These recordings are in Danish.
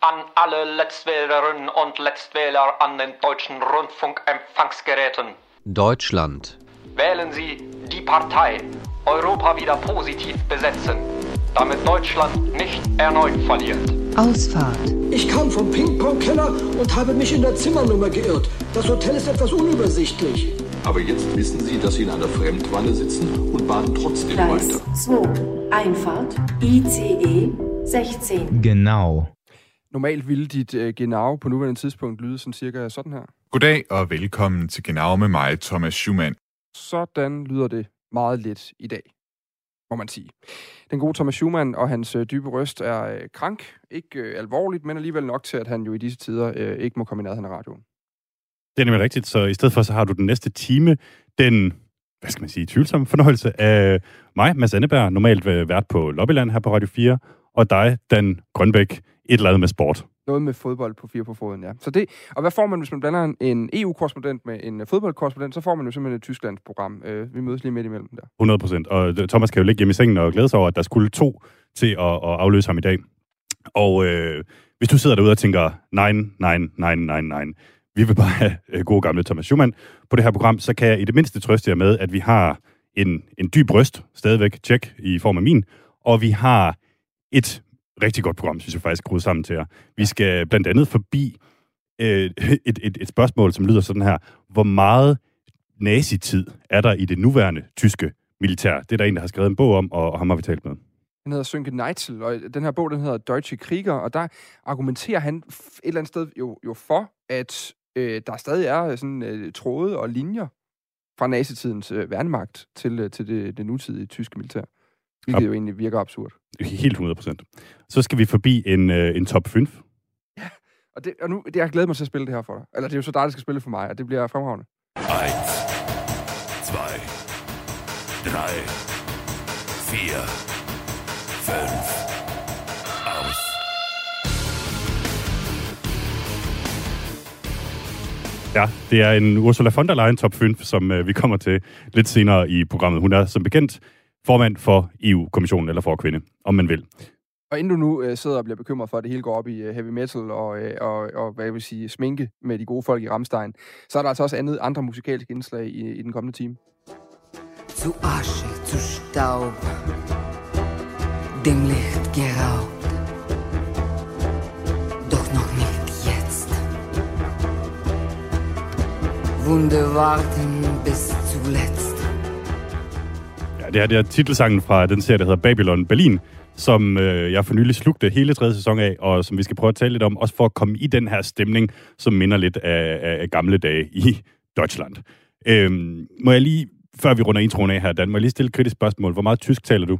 An alle Letztwählerinnen und Letztwähler an den deutschen Rundfunkempfangsgeräten. Deutschland. Wählen Sie die Partei Europa wieder positiv besetzen, damit Deutschland nicht erneut verliert. Ausfahrt. Ich kam vom Ping-Pong-Keller und habe mich in der Zimmernummer geirrt. Das Hotel ist etwas unübersichtlich. Aber jetzt wissen Sie, dass Sie in einer Fremdwanne sitzen und baden trotzdem Gleis weiter. 2. Einfahrt ICE 16. Genau. Normalt ville dit øh, genau på nuværende tidspunkt lyde sådan cirka sådan her. Goddag og velkommen til Genau med mig, Thomas Schumann. Sådan lyder det meget lidt i dag, må man sige. Den gode Thomas Schumann og hans øh, dybe røst er øh, krank. Ikke øh, alvorligt, men alligevel nok til, at han jo i disse tider øh, ikke må komme i nærheden af radioen. Det er nemlig rigtigt, så i stedet for, så har du den næste time, den, hvad skal man sige, tvivlsomme fornøjelse af mig, Mads Anneberg, normalt øh, vært på Lobbyland her på Radio 4, og dig, Dan Grønbæk, et eller andet med sport. Noget med fodbold på fire på foden, ja. Så det, og hvad får man, hvis man blander en, en EU-korrespondent med en fodboldkorrespondent, så får man jo simpelthen et Tysklands-program. Øh, vi mødes lige midt imellem der. 100 procent. Og øh, Thomas kan jo ligge hjemme i sengen og glæde sig over, at der skulle to til at, at afløse ham i dag. Og øh, hvis du sidder derude og tænker, nej, nej, nej, nej, nej, vi vil bare have øh, gode gamle Thomas Schumann på det her program, så kan jeg i det mindste trøste jer med, at vi har en, en dyb bryst, stadigvæk tjek i form af min, og vi har et rigtig godt program, synes jeg faktisk, skruet sammen til jer. Vi skal blandt andet forbi øh, et, et, et spørgsmål, som lyder sådan her. Hvor meget nazitid er der i det nuværende tyske militær? Det er der en, der har skrevet en bog om, og, og ham har vi talt med. Han hedder Sönke Neitzel, og den her bog, den hedder Deutsche Krieger, og der argumenterer han et eller andet sted jo, jo for, at øh, der stadig er øh, sådan øh, tråde og linjer fra nazitidens øh, værnemagt til, øh, til det, det nutidige tyske militær. Hvilket jo egentlig virker absurd. Helt 100 procent. Så skal vi forbi en, øh, en top 5. Og, det, og nu, det, jeg har glædet mig til at spille det her for dig. Eller det er jo så dig, der skal spille for mig, og det bliver fremragende. 1, 2, 3, 4, 5, aus. Ja, det er en Ursula von der Leyen top 5, som øh, vi kommer til lidt senere i programmet. Hun er som bekendt formand for EU-kommissionen, eller for kvinde, om man vil. Og inden du nu øh, sidder og bliver bekymret for, at det hele går op i øh, heavy metal og, øh, og, og, hvad jeg vil sige, sminke med de gode folk i Ramstein, så er der altså også andet, andre musikalske indslag i, i den kommende time. Zu Asche, zu Staub, dem Licht geraubt. Doch noch nicht jetzt. Wunde warten bis zuletzt. Det her det er titelsangen fra den serie, der hedder Babylon Berlin, som øh, jeg for nylig slugte hele tredje sæson af, og som vi skal prøve at tale lidt om, også for at komme i den her stemning, som minder lidt af, af, af gamle dage i Deutschland. Øhm, må jeg lige, før vi runder introen af her, Dan, må jeg lige stille et kritisk spørgsmål. Hvor meget tysk taler du?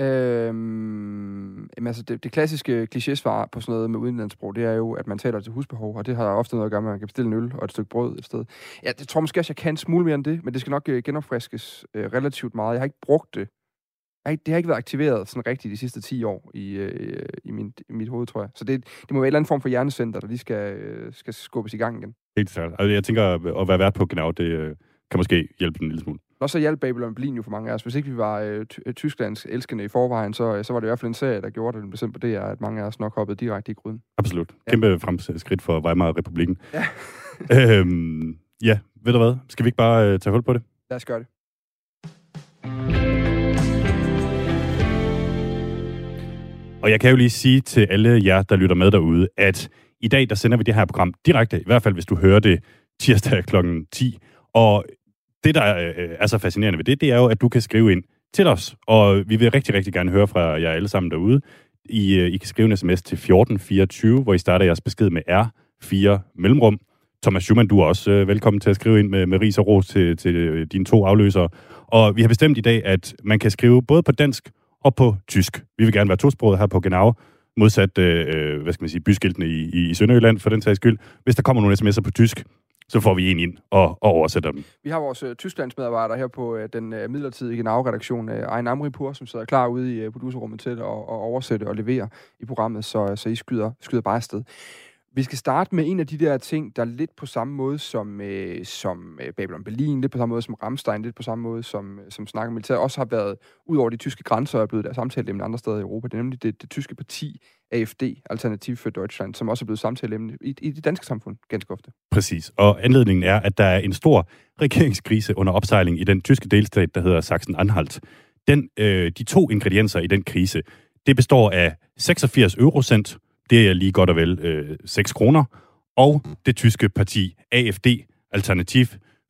Øhm, jamen altså det, det klassiske klichésvar på sådan noget med udenlandsbrug, det er jo, at man taler til husbehov, og det har ofte noget at gøre med, at man kan bestille en øl og et stykke brød et sted. Ja, det tror måske også, jeg kan en smule mere end det, men det skal nok øh, genopfriskes øh, relativt meget. Jeg har ikke brugt det. Jeg har ikke, det har ikke været aktiveret sådan rigtigt de sidste 10 år i, øh, i, min, i mit hoved, tror jeg. Så det, det må være en eller anden form for hjernecenter, der lige skal, øh, skal skubbes i gang igen. Helt sikkert. Altså, jeg tænker, at være vært på Genau, det øh, kan måske hjælpe den en lille smule. Og så hjalp Babylon Berlin jo for mange af os. Hvis ikke vi var øh, ty- Tysklands elskende i forvejen, så, øh, så var det i hvert fald en serie, der gjorde det, den blev sendt på DR, at mange af os nok hoppede direkte i gryden. Absolut. Kæmpe fremskridt for Weimar-republiken. Ja. øhm, ja, ved du hvad? Skal vi ikke bare øh, tage hul på det? Lad os gøre det. Og jeg kan jo lige sige til alle jer, der lytter med derude, at i dag, der sender vi det her program direkte, i hvert fald hvis du hører det tirsdag kl. 10. Og det, der øh, er så fascinerende ved det, det er jo, at du kan skrive ind til os. Og vi vil rigtig, rigtig gerne høre fra jer alle sammen derude. I, øh, I kan skrive en sms til 1424, hvor I starter jeres besked med R4 mellemrum. Thomas Schumann, du er også øh, velkommen til at skrive ind med, med ris og ros til, til øh, dine to afløsere. Og vi har bestemt i dag, at man kan skrive både på dansk og på tysk. Vi vil gerne være tosproget her på Genau, modsat, øh, øh hvad skal man sige, byskiltene i, i, i Sønderjylland for den sags skyld. Hvis der kommer nogle sms'er på tysk, så får vi en ind og, og oversætter dem. Vi har vores øh, uh, Tysklands medarbejder her på uh, den uh, midlertidige Genau-redaktion, uh, Ejn Amripur, som sidder klar ude i uh, producerrummet til at, at oversætte og levere i programmet, så, så I skyder, skyder bare afsted. Vi skal starte med en af de der ting, der er lidt på samme måde som, øh, som øh, Babylon Berlin, lidt på samme måde som Ramstein, lidt på samme måde som, øh, som Snakker Militær, også har været ud over de tyske grænser og er blevet der samtaleemne andre steder i Europa. Det er nemlig det, det tyske parti AFD, Alternativ for Deutschland, som også er blevet samtaleemne i, i det danske samfund ganske ofte. Præcis, og anledningen er, at der er en stor regeringskrise under opsejling i den tyske delstat, der hedder Sachsen-Anhalt. Den, øh, de to ingredienser i den krise, det består af 86 eurocent, det er lige godt og vel øh, 6 kroner, og det tyske parti AFD, Alternativ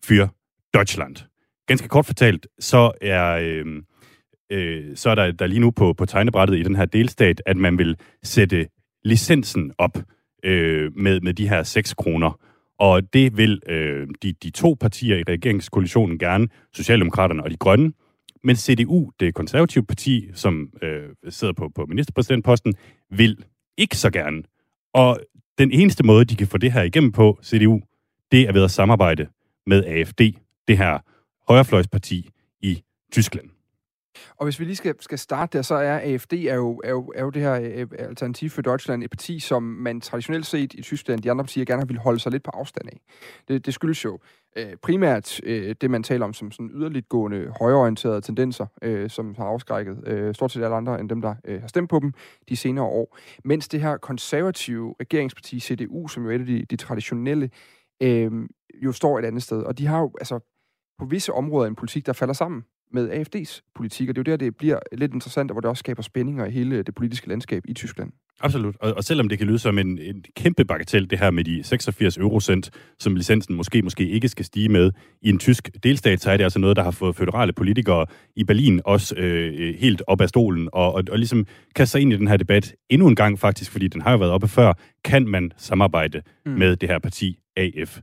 für Deutschland. Ganske kort fortalt, så er, øh, øh, så er der, der lige nu på, på tegnebrættet i den her delstat, at man vil sætte licensen op øh, med, med de her 6 kroner. Og det vil øh, de, de to partier i regeringskoalitionen gerne, Socialdemokraterne og de Grønne, men CDU, det konservative parti, som øh, sidder på, på ministerpræsidentposten, vil ikke så gerne. Og den eneste måde, de kan få det her igennem på, CDU, det er ved at samarbejde med AFD, det her højrefløjsparti i Tyskland. Og hvis vi lige skal, skal starte der, så er AFD er jo, er jo, er jo det her øh, Alternativ for Deutschland et parti, som man traditionelt set i Tyskland, de andre partier gerne vil holde sig lidt på afstand af. Det, det skyldes jo øh, primært øh, det, man taler om som sådan yderligt gående højreorienterede tendenser, øh, som har afskrækket øh, stort set alle andre end dem, der øh, har stemt på dem de senere år. Mens det her konservative regeringsparti, CDU, som jo er et af de, de traditionelle, øh, jo står et andet sted. Og de har jo altså på visse områder en politik, der falder sammen med AFD's politik, og det er jo der, det bliver lidt interessant, og hvor det også skaber spændinger i hele det politiske landskab i Tyskland. Absolut, og, og selvom det kan lyde som en, en kæmpe bagatell, det her med de 86 eurocent, som licensen måske måske ikke skal stige med i en tysk delstat, så er det altså noget, der har fået føderale politikere i Berlin også øh, helt op af stolen, og, og, og ligesom kaste sig ind i den her debat endnu en gang faktisk, fordi den har jo været oppe før, kan man samarbejde mm. med det her parti AFD.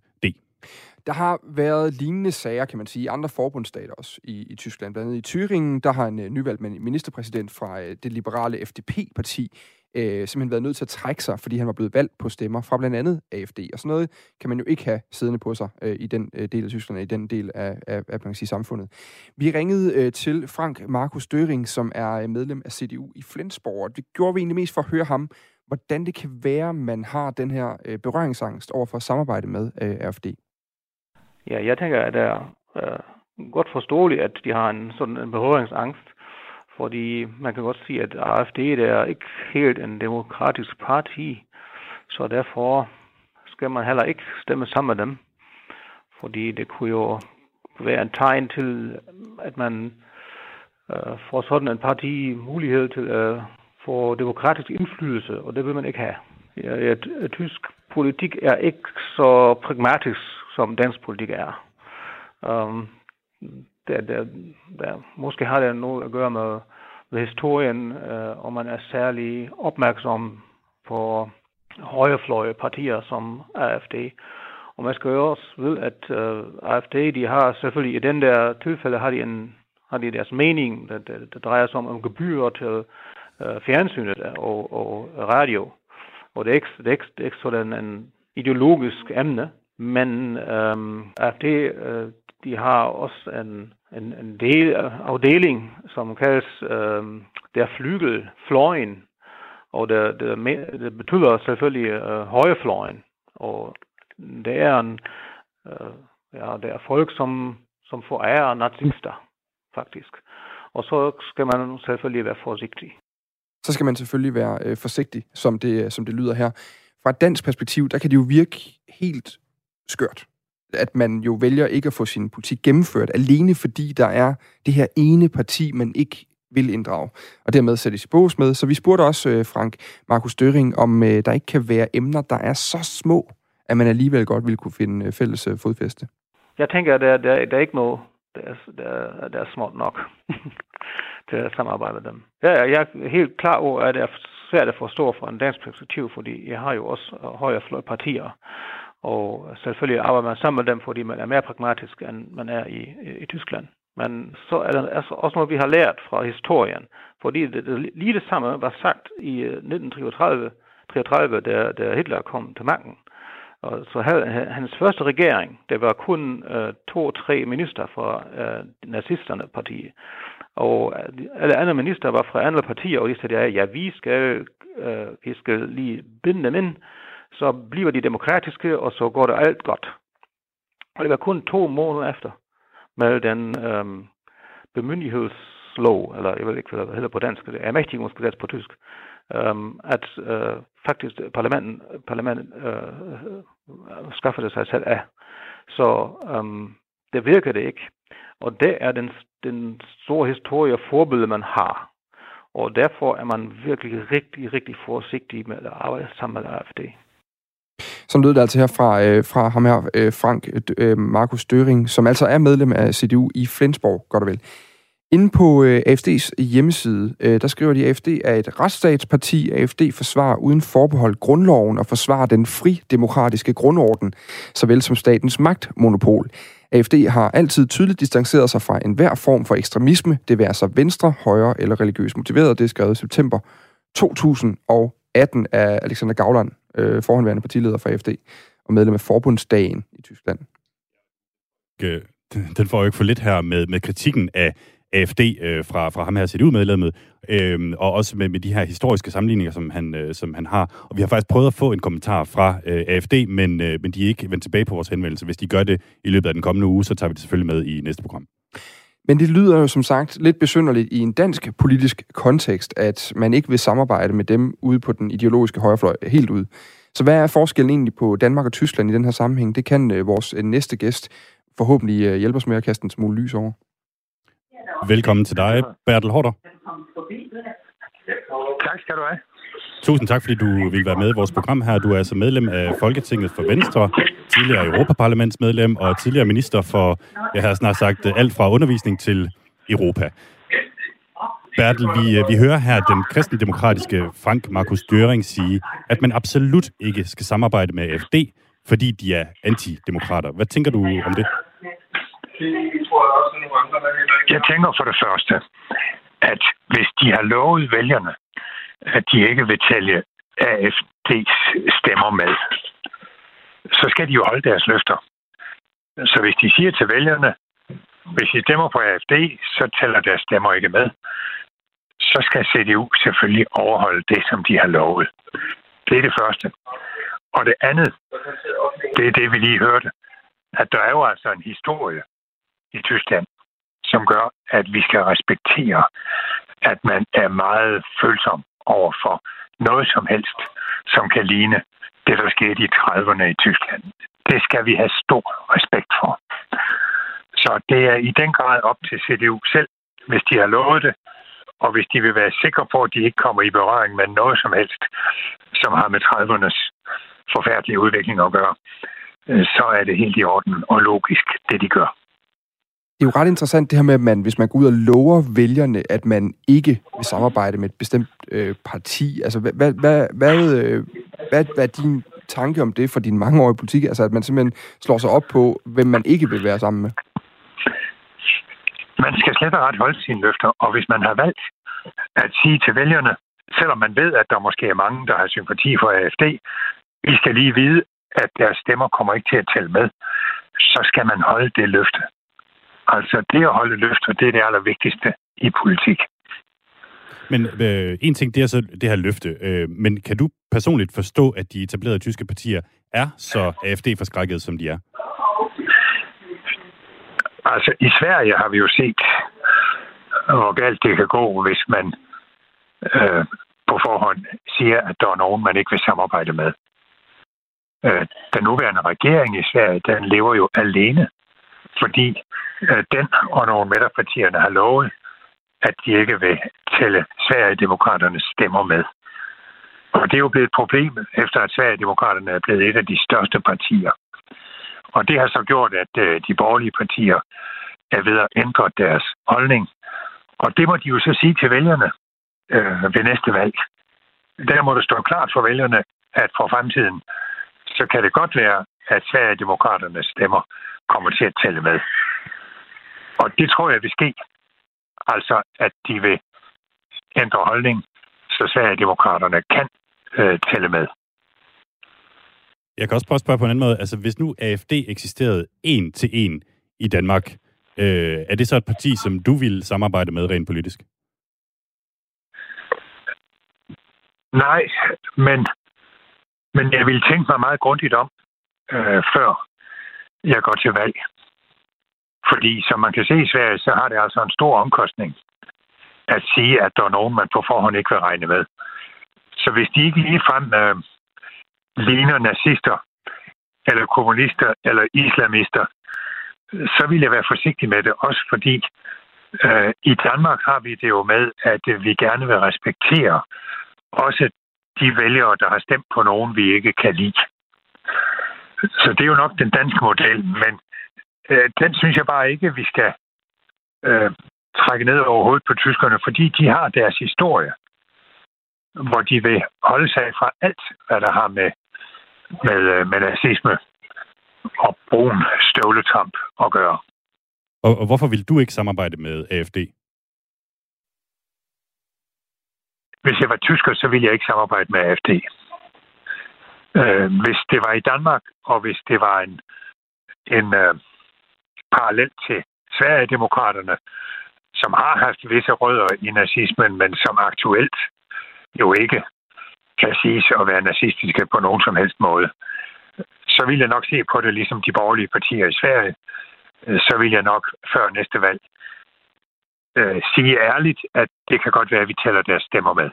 Der har været lignende sager, kan man sige, i andre forbundsstater også i, i Tyskland. Blandt andet i Thüringen, der har en øh, nyvalgt ministerpræsident fra øh, det liberale FDP-parti øh, simpelthen været nødt til at trække sig, fordi han var blevet valgt på stemmer fra blandt andet AFD. Og sådan noget kan man jo ikke have siddende på sig øh, i den øh, del af Tyskland, i den del af, af, af man kan sige, samfundet. Vi ringede øh, til Frank Markus Døring, som er øh, medlem af CDU i Flensborg, og det gjorde vi egentlig mest for at høre ham, hvordan det kan være, man har den her øh, berøringsangst over for at samarbejde med øh, AFD. Ja, jeg tænker, at det er øh, godt forståeligt, at de har en sådan en berøringsangst, fordi man kan godt sige, at AFD det er ikke helt en demokratisk parti, så derfor skal man heller ikke stemme sammen med dem, fordi det kunne jo være en tegn til, at man øh, får sådan en parti mulighed til at øh, få demokratisk indflydelse, og det vil man ikke have. Ja, ja, tysk politik er ikke så pragmatisk som dansk politik er. Um, der, der, der, måske har det noget at gøre med, med historien, uh, og man er særlig opmærksom på højrefløje partier som AFD. Og man skal jo også vide, at øh, uh, AFD, de har selvfølgelig i den der tilfælde, har de, en, har de deres mening, der, der, der drejer sig om, om gebyrer til uh, fjernsynet og, og radio. Og det er ikke, det er ikke, det er ikke sådan en ideologisk emne, men øhm, AFD, øh, de har også en, en, en del, afdeling, som kaldes øhm, der flygel, fløjen, og det, det, det betyder selvfølgelig øh, højrefløjen. Og det er en, øh, ja, det er folk, som, som forærer nazister, faktisk. Og så skal man selvfølgelig være forsigtig. Så skal man selvfølgelig være øh, forsigtig, som det, som det lyder her. Fra et dansk perspektiv, der kan det jo virke helt skørt, at man jo vælger ikke at få sin politik gennemført, alene fordi der er det her ene parti, man ikke vil inddrage, og dermed sættes i bås med. Så vi spurgte også øh, Frank Markus Døring, om øh, der ikke kan være emner, der er så små, at man alligevel godt vil kunne finde øh, fælles øh, fodfæste. Jeg tænker, at der, der, der er ikke noget, der er, der, der er småt nok til at samarbejde med dem. Ja, jeg er helt klar over, at det er svært at forstå fra en dansk perspektiv, fordi jeg har jo også højre partier, og selvfølgelig arbejder man sammen med dem, fordi man er mere pragmatisk, end man er i, i, i Tyskland. Men så er det altså også noget, vi har lært fra historien. Fordi det, det, lige det samme var sagt i øh, 1933, 33, da, da Hitler kom til magten. Og så havde hans første regering, der var kun øh, to-tre minister fra øh, nazisterne parti. Og øh, alle andre minister var fra andre partier, og de sagde, ja, ja vi skal, øh, vi skal lige binde dem ind, så bliver de demokratiske, og så går det alt godt. Og det var kun to måneder efter, med den øhm, bemyndighedslov, eller jeg ved ikke, hvad det hedder på dansk, det er ermächtigungsgesetz på tysk, øhm, at øh, faktisk parlamenten, parlamenten øh, øh, skaffede sig selv af. Så øhm, det virker det ikke. Og det er den, den store historie og forbillede, man har. Og derfor er man virkelig rigtig, rigtig forsigtig med at arbejde sammen med AFD. Som lød det altså her fra, øh, fra ham her, øh, Frank øh, Markus Døring, som altså er medlem af CDU i Flensborg, godt og vel. Inde på øh, AFD's hjemmeside, øh, der skriver de, at AFD er et retsstatsparti. AFD forsvarer uden forbehold grundloven og forsvarer den fri-demokratiske grundorden, såvel som statens magtmonopol. AFD har altid tydeligt distanceret sig fra enhver form for ekstremisme, det være sig venstre, højre eller religiøst motiveret. Det er skrevet i september 2018 af Alexander Gavland øh, forhåndværende partileder for AFD og medlem af Forbundsdagen i Tyskland. Øh, den får jo ikke for lidt her med, med kritikken af AFD øh, fra, fra ham her CDU-medlemmet, øh, og også med, med de her historiske sammenligninger, som han, øh, som han har. Og vi har faktisk prøvet at få en kommentar fra øh, AFD, men, øh, men de er ikke vendt tilbage på vores henvendelse. Hvis de gør det i løbet af den kommende uge, så tager vi det selvfølgelig med i næste program. Men det lyder jo som sagt lidt besynderligt i en dansk politisk kontekst, at man ikke vil samarbejde med dem ude på den ideologiske højrefløj helt ud. Så hvad er forskellen egentlig på Danmark og Tyskland i den her sammenhæng? Det kan øh, vores øh, næste gæst forhåbentlig øh, hjælpe os med at kaste en smule lys over. Velkommen til dig, Bertel Hårder. Tak skal du have. Tusind tak, fordi du vil være med i vores program her. Du er altså medlem af Folketinget for Venstre, tidligere Europaparlamentsmedlem og tidligere minister for, jeg har snart sagt, alt fra undervisning til Europa. Bertel, vi, vi hører her den kristendemokratiske Frank Markus Døring sige, at man absolut ikke skal samarbejde med AFD, fordi de er antidemokrater. Hvad tænker du om det? Jeg tænker for det første, at hvis de har lovet vælgerne, at de ikke vil tælle AFD's stemmer med, så skal de jo holde deres løfter. Så hvis de siger til vælgerne, hvis I stemmer på AFD, så tæller deres stemmer ikke med, så skal CDU selvfølgelig overholde det, som de har lovet. Det er det første. Og det andet, det er det, vi lige hørte, at der er jo altså en historie i Tyskland, som gør, at vi skal respektere, at man er meget følsom over for noget som helst, som kan ligne det, der skete i 30'erne i Tyskland. Det skal vi have stor respekt for. Så det er i den grad op til CDU selv, hvis de har lovet det, og hvis de vil være sikre på, at de ikke kommer i berøring med noget som helst, som har med 30'ernes forfærdelige udvikling at gøre, øh, så er det helt i orden og logisk, det de gør. Det er jo ret interessant det her med, at man, hvis man går ud og lover vælgerne, at man ikke vil samarbejde med et bestemt øh, parti. Altså, hvad, hvad, hvad, hvad, øh, hvad, hvad er din tanke om det for din mangeårige politik? Altså, at man simpelthen slår sig op på, hvem man ikke vil være sammen med? Man skal slet og ret holde sine løfter, og hvis man har valgt at sige til vælgerne, selvom man ved, at der måske er mange, der har sympati for AFD, vi skal lige vide, at deres stemmer kommer ikke til at tælle med, så skal man holde det løfte. Altså det at holde løfter, det er det allervigtigste i politik. Men øh, en ting, det er så det her løfte. Øh, men kan du personligt forstå, at de etablerede tyske partier er så AFD-forskrækket, som de er? Altså, i Sverige har vi jo set, hvor galt det kan gå, hvis man øh, på forhånd siger, at der er nogen, man ikke vil samarbejde med. Øh, den nuværende regering i Sverige, den lever jo alene, fordi øh, den og nogle midterpartierne har lovet, at de ikke vil tælle Sverigedemokraternes stemmer med. Og det er jo blevet et problem, efter at Sverigedemokraterne er blevet et af de største partier. Og det har så gjort, at øh, de borgerlige partier er ved at ændre deres holdning. Og det må de jo så sige til vælgerne øh, ved næste valg. Der må det stå klart for vælgerne, at for fremtiden, så kan det godt være, at Sverigedemokraternes stemmer kommer til at tælle med. Og det tror jeg vil ske. Altså, at de vil ændre holdning, så Sverigedemokraterne kan øh, tælle med. Jeg kan også prøve at spørge på en anden måde. Altså, hvis nu AFD eksisterede en til en i Danmark, øh, er det så et parti, som du vil samarbejde med rent politisk? Nej, men Men jeg vil tænke mig meget grundigt om, øh, før jeg går til valg. Fordi som man kan se i Sverige, så har det altså en stor omkostning at sige, at der er nogen, man på forhånd ikke vil regne med. Så hvis de ikke ligefrem øh, ligner nazister, eller kommunister, eller islamister, så vil jeg være forsigtig med det, også fordi øh, i Danmark har vi det jo med, at øh, vi gerne vil respektere også de vælgere, der har stemt på nogen, vi ikke kan lide. Så det er jo nok den danske model, men øh, den synes jeg bare ikke, vi skal øh, trække ned over hovedet på tyskerne, fordi de har deres historie, hvor de vil holde sig fra alt, hvad der har med, med, øh, med nazisme og brun støvletramp at gøre. Og, og hvorfor vil du ikke samarbejde med AFD? Hvis jeg var tysker, så ville jeg ikke samarbejde med AFD. Øh, hvis det var i Danmark, og hvis det var en, en øh, parallel til Sverigedemokraterne, som har haft visse rødder i nazismen, men som aktuelt jo ikke kan siges at være nazistiske på nogen som helst måde, så vil jeg nok se på det ligesom de borgerlige partier i Sverige. Øh, så vil jeg nok før næste valg øh, sige ærligt, at det kan godt være, at vi tæller deres stemmer med.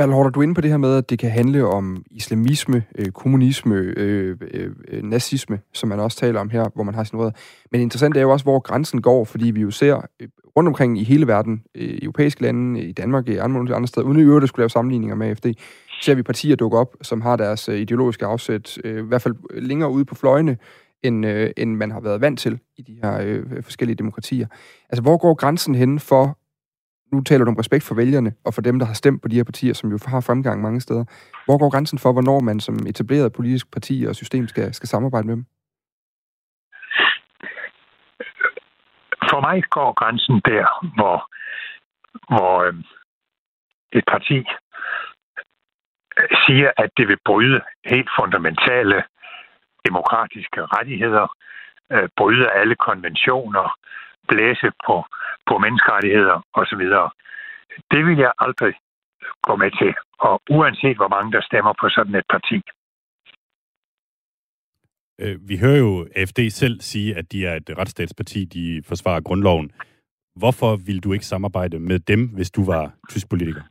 Hvad du inde på det her med, at det kan handle om islamisme, øh, kommunisme, øh, øh, øh, nazisme, som man også taler om her, hvor man har sin rødder. Men interessant er jo også, hvor grænsen går, fordi vi jo ser øh, rundt omkring i hele verden, øh, i europæiske lande, i Danmark, i andre, andre steder, uden i øvrigt at skulle lave sammenligninger med AFD, ser vi partier dukke op, som har deres øh, ideologiske afsæt, øh, i hvert fald længere ude på fløjene, end, øh, end man har været vant til i de her øh, forskellige demokratier. Altså, hvor går grænsen hen for, nu taler du om respekt for vælgerne, og for dem, der har stemt på de her partier, som jo har fremgang mange steder. Hvor går grænsen for, hvornår man som etableret politisk parti og system skal, skal samarbejde med dem? For mig går grænsen der, hvor, hvor øh, et parti siger, at det vil bryde helt fundamentale demokratiske rettigheder, øh, bryde alle konventioner, blæse på, på menneskerettigheder osv. Det vil jeg aldrig gå med til, og uanset hvor mange der stemmer på sådan et parti. Øh, vi hører jo AFD selv sige, at de er et retsstatsparti, de forsvarer grundloven. Hvorfor vil du ikke samarbejde med dem, hvis du var tysk politiker?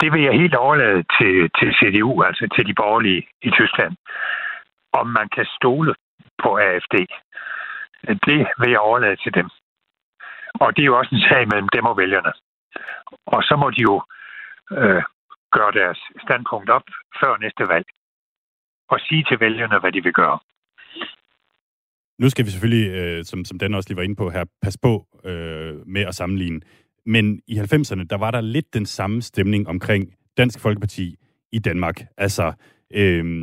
Det vil jeg helt overlade til, til CDU, altså til de borgerlige i Tyskland. Om man kan stole på AFD, det vil jeg overlade til dem. Og det er jo også en sag mellem dem og vælgerne. Og så må de jo øh, gøre deres standpunkt op før næste valg. Og sige til vælgerne, hvad de vil gøre. Nu skal vi selvfølgelig, øh, som, som den også lige var inde på her, passe på øh, med at sammenligne. Men i 90'erne, der var der lidt den samme stemning omkring Dansk Folkeparti i Danmark. Altså, øh,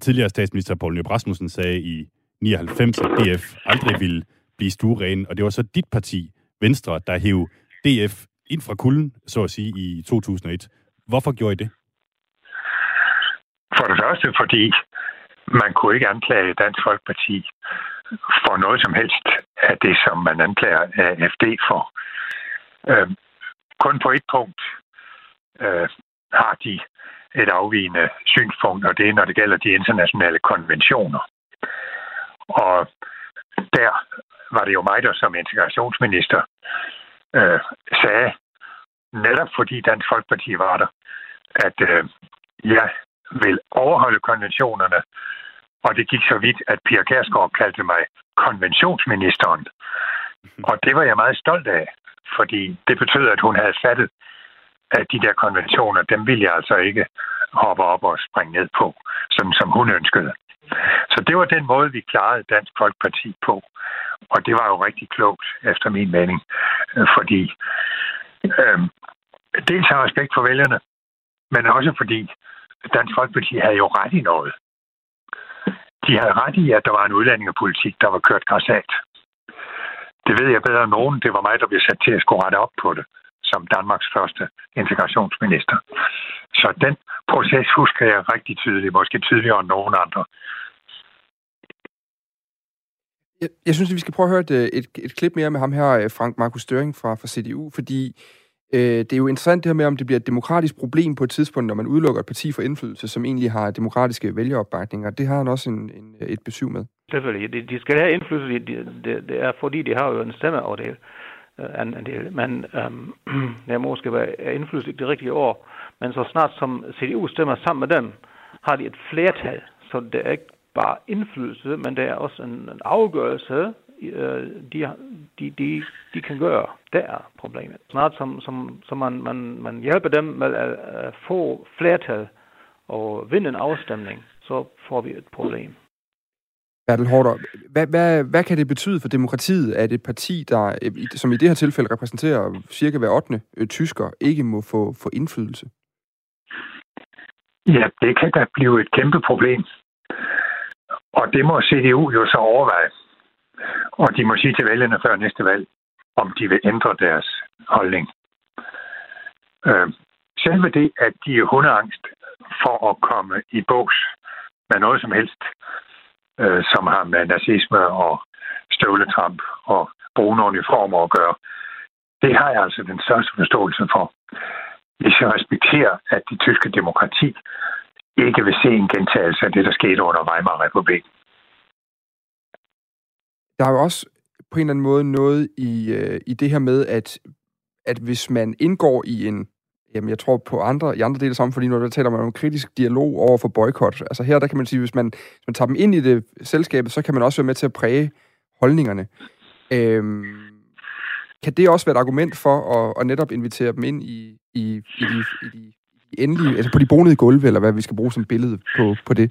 tidligere statsminister Poul Nyrup Rasmussen sagde i 99, at DF aldrig ville blive stueren, og det var så dit parti, Venstre, der hæv DF ind fra kulden, så at sige, i 2001. Hvorfor gjorde I det? For det første, fordi man kunne ikke anklage Dansk Folkeparti for noget som helst af det, som man anklager AFD for. Øh, kun på et punkt øh, har de et afvigende synspunkt, og det er, når det gælder de internationale konventioner. Og der var det jo mig, der som integrationsminister øh, sagde, netop fordi Dansk Folkeparti var der, at øh, jeg vil overholde konventionerne, og det gik så vidt, at Pia Kærsgaard kaldte mig konventionsministeren. Og det var jeg meget stolt af, fordi det betød, at hun havde fattet, at de der konventioner, dem ville jeg altså ikke hoppe op og springe ned på, som, som hun ønskede. Så det var den måde, vi klarede Dansk Folkeparti på. Og det var jo rigtig klogt, efter min mening. Øh, fordi øh, dels har respekt for vælgerne, men også fordi Dansk Folkeparti havde jo ret i noget. De havde ret i, at der var en udlændingepolitik, der var kørt græsat. Det ved jeg bedre end nogen. Det var mig, der blev sat til at skulle rette op på det som Danmarks første integrationsminister. Så den proces husker jeg rigtig tydeligt, måske tydeligere end nogen andre. Jeg, jeg synes, at vi skal prøve at høre et, et, et klip mere med ham her, Frank Markus Støring fra, fra CDU, fordi Øh, det er jo interessant det her med, om det bliver et demokratisk problem på et tidspunkt, når man udelukker et parti for indflydelse, som egentlig har demokratiske vælgeropbakninger. Det har han også en, en, et besøg med. Selvfølgelig. De, de skal have indflydelse, det de, de er, fordi de har jo en stemmeafdel. Øh, en, en del. Men øhm, det måske være indflydelse i det rigtige år. Men så snart som CDU stemmer sammen med dem, har de et flertal. Så det er ikke bare indflydelse, men det er også en, en afgørelse, øh, de, de, de, de kan gøre. Det er problemet. Snart som, som, som man, man, man hjælper dem med at, at få flertal og vinde en afstemning, så får vi et problem. Bertel Hårder, hvad, hvad, hvad kan det betyde for demokratiet, at et parti, der, øh, som i det her tilfælde repræsenterer cirka hver 8. Øh, tysker, ikke må få, få indflydelse? Ja, det kan da blive et kæmpe problem. Og det må CDU jo så overveje. Og de må sige til vælgerne før næste valg, om de vil ændre deres holdning. Øh, selve det, at de er hundeangst for at komme i bogs med noget som helst, øh, som har med nazisme og støvletramp og brune uniformer at gøre, det har jeg altså den største forståelse for. Hvis jeg respekterer, at det tyske demokrati ikke vil se en gentagelse af det, der skete under Weimar-republiken. Der er jo også på en eller anden måde noget i, øh, i det her med, at, at hvis man indgår i en, jamen jeg tror på andre, i andre dele af samfundet, når der taler man om kritisk dialog over for boykot. Altså her, der kan man sige, hvis man, hvis man tager dem ind i det selskabet, så kan man også være med til at præge holdningerne. Øhm, kan det også være et argument for at, at netop invitere dem ind i, i, i, de, i de endelige, altså på de bonede gulve, eller hvad vi skal bruge som billede på, på det?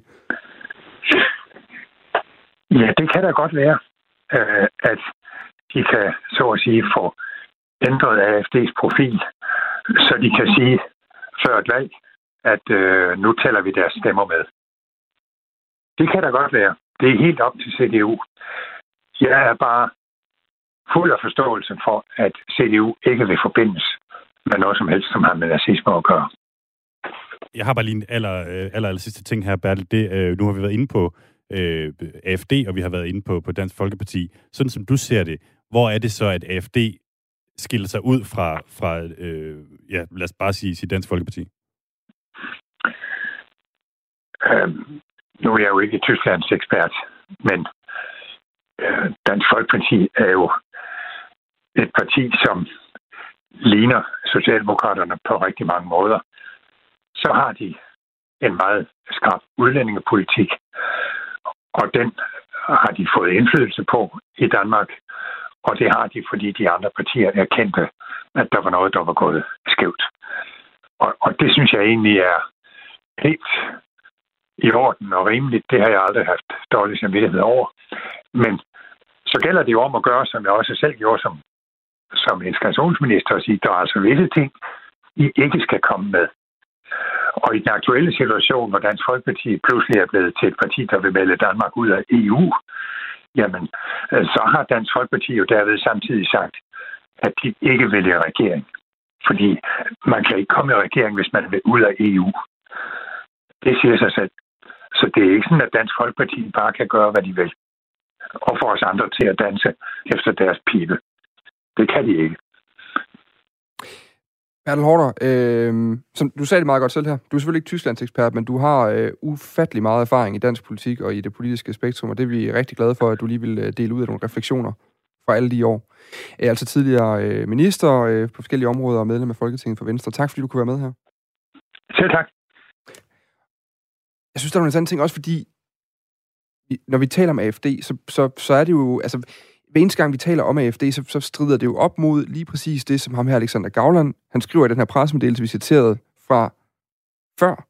Ja, det kan da godt være, øh, at de kan, så at sige, få ændret AFD's profil, så de kan sige før et valg, at øh, nu tæller vi deres stemmer med. Det kan da godt være. Det er helt op til CDU. Jeg er bare fuld af forståelse for, at CDU ikke vil forbindes med noget som helst, som har med nazisme at gøre. Jeg har bare lige en aller, øh, aller, aller sidste ting her, Bertel. Det, øh, nu har vi været inde på øh, AFD, og vi har været inde på, på Dansk Folkeparti. Sådan som du ser det, hvor er det så, at AFD skiller sig ud fra, fra øh, ja, lad os bare sige, sige Dansk Folkeparti? Øhm, nu er jeg jo ikke Tysklands ekspert, men øh, Dansk Folkeparti er jo et parti, som ligner Socialdemokraterne på rigtig mange måder så har de en meget skarp udlændingepolitik, og den har de fået indflydelse på i Danmark, og det har de, fordi de andre partier erkendte, at der var noget, der var gået skævt. Og, og det synes jeg egentlig er helt i orden og rimeligt. Det har jeg aldrig haft dårlig samvittighed over. Men så gælder det jo om at gøre, som jeg også selv gjorde som, som integrationsminister, og sige, der er altså visse ting, I ikke skal komme med. Og i den aktuelle situation, hvor Dansk Folkeparti pludselig er blevet til et parti, der vil melde Danmark ud af EU, jamen, øh, så har Dansk Folkeparti jo derved samtidig sagt, at de ikke vil i regering. Fordi man kan ikke komme i regering, hvis man vil ud af EU. Det siger sig selv. Så det er ikke sådan, at Dansk Folkeparti bare kan gøre, hvad de vil. Og få os andre til at danse efter deres pibe. Det kan de ikke. Bertel Hårder, øh, som du sagde det meget godt selv her, du er selvfølgelig ikke Tysklands ekspert, men du har øh, ufattelig meget erfaring i dansk politik og i det politiske spektrum, og det er vi rigtig glade for, at du lige vil øh, dele ud af nogle refleksioner fra alle de år. Er altså tidligere øh, minister øh, på forskellige områder og medlem af Folketinget for Venstre. Tak fordi du kunne være med her. Selv tak. Jeg synes, der er en anden ting, også fordi, når vi taler om AFD, så, så, så er det jo, altså, hver eneste gang vi taler om AFD, så, så strider det jo op mod lige præcis det, som ham her, Alexander Gavland, han skriver i den her pressemeddelelse, vi citerede fra før,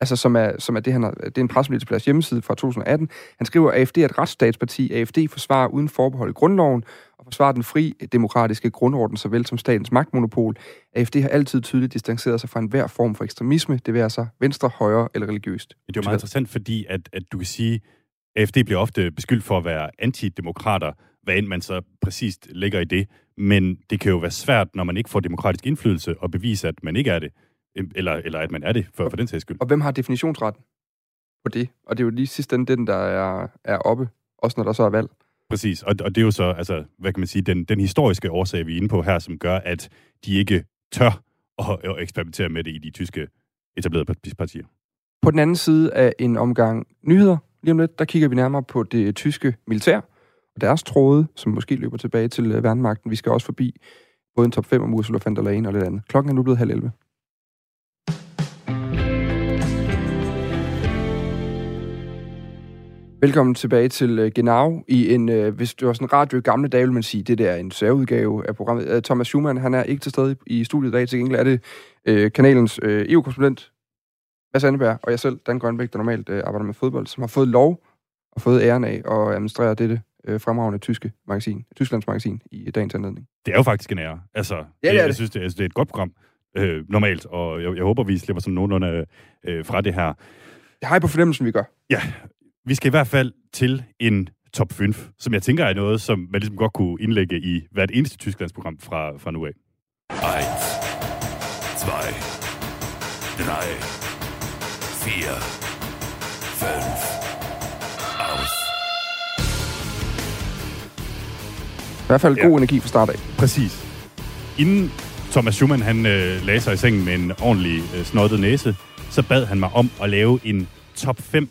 altså som er, som er det, han har, det er en pressemeddelelse på deres hjemmeside fra 2018. Han skriver, at AFD er et retsstatsparti. AFD forsvarer uden forbehold i grundloven og forsvarer den fri demokratiske grundorden, såvel som statens magtmonopol. AFD har altid tydeligt distanceret sig fra enhver form for ekstremisme, det vil altså venstre, højre eller religiøst. Det er jo meget interessant, fordi at, at du kan sige, AFD bliver ofte beskyldt for at være antidemokrater, hvad end man så præcist lægger i det. Men det kan jo være svært, når man ikke får demokratisk indflydelse, at bevise, at man ikke er det. Eller, eller at man er det, for, for den sags skyld. Og hvem har definitionsretten på det? Og det er jo lige sidst den, den der er, er oppe, også når der så er valg. Præcis, og, og det er jo så, altså, hvad kan man sige, den, den historiske årsag, vi er inde på her, som gør, at de ikke tør at, at eksperimentere med det i de tyske etablerede partier. På den anden side af en omgang nyheder, lige om lidt, der kigger vi nærmere på det tyske militær og deres tråde, som måske løber tilbage til øh, værnemagten. Vi skal også forbi både en top 5 om Ursula von der Leyen og lidt andet. Klokken er nu blevet halv 11. Velkommen tilbage til øh, Genau i en, øh, hvis det var sådan en radio i gamle dage, vil man sige, det der er en særudgave af programmet. Thomas Schumann, han er ikke til stede i studiet i dag, til gengæld er det uh, kanalens EU-konsulent, Mads Anneberg, og jeg selv, Dan Grønbæk, der normalt arbejder med fodbold, som har fået lov og fået æren af at administrere dette uh, fremragende tyske magasin, Tysklands magasin i dagens anledning. Det er jo faktisk en ære. Altså, Ja, det er jeg, det. jeg synes, det er, det er et godt program, øh, normalt, og jeg, jeg håber, vi slipper sådan nogenlunde øh, fra det her. Det har jeg på fornemmelsen, vi gør. Ja, vi skal i hvert fald til en top 5, som jeg tænker er noget, som man ligesom godt kunne indlægge i hvert eneste Tysklandsprogram fra, fra nu af. 1, 2, 3, 4, 5, hvert fald god energi fra start af. Præcis. Inden Thomas Schumann han øh, lagde sig i sengen med en ordentlig øh, snottet næse, så bad han mig om at lave en top 5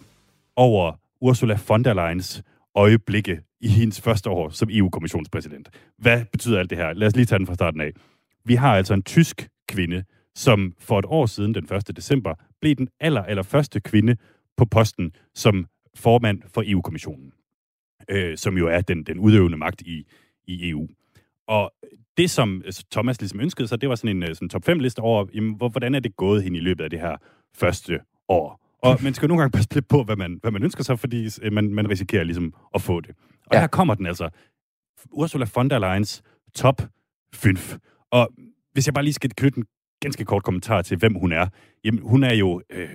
over Ursula von der Leyens øjeblikke i hendes første år som EU-kommissionspræsident. Hvad betyder alt det her? Lad os lige tage den fra starten af. Vi har altså en tysk kvinde, som for et år siden, den 1. december, blev den aller, aller første kvinde på posten som formand for EU-kommissionen, øh, som jo er den, den udøvende magt i, i EU. Og det, som Thomas ligesom ønskede sig, det var sådan en øh, sådan top 5-liste over, jamen, hvor- hvordan er det gået hende i løbet af det her første år. Og man skal jo nogle gange passe lidt på, hvad man, hvad man ønsker sig, fordi øh, man, man risikerer ligesom at få det. Og ja. her kommer den altså. Ursula von der Leyens top 5. Og hvis jeg bare lige skal knytte en ganske kort kommentar til, hvem hun er. Jamen, hun er jo, øh,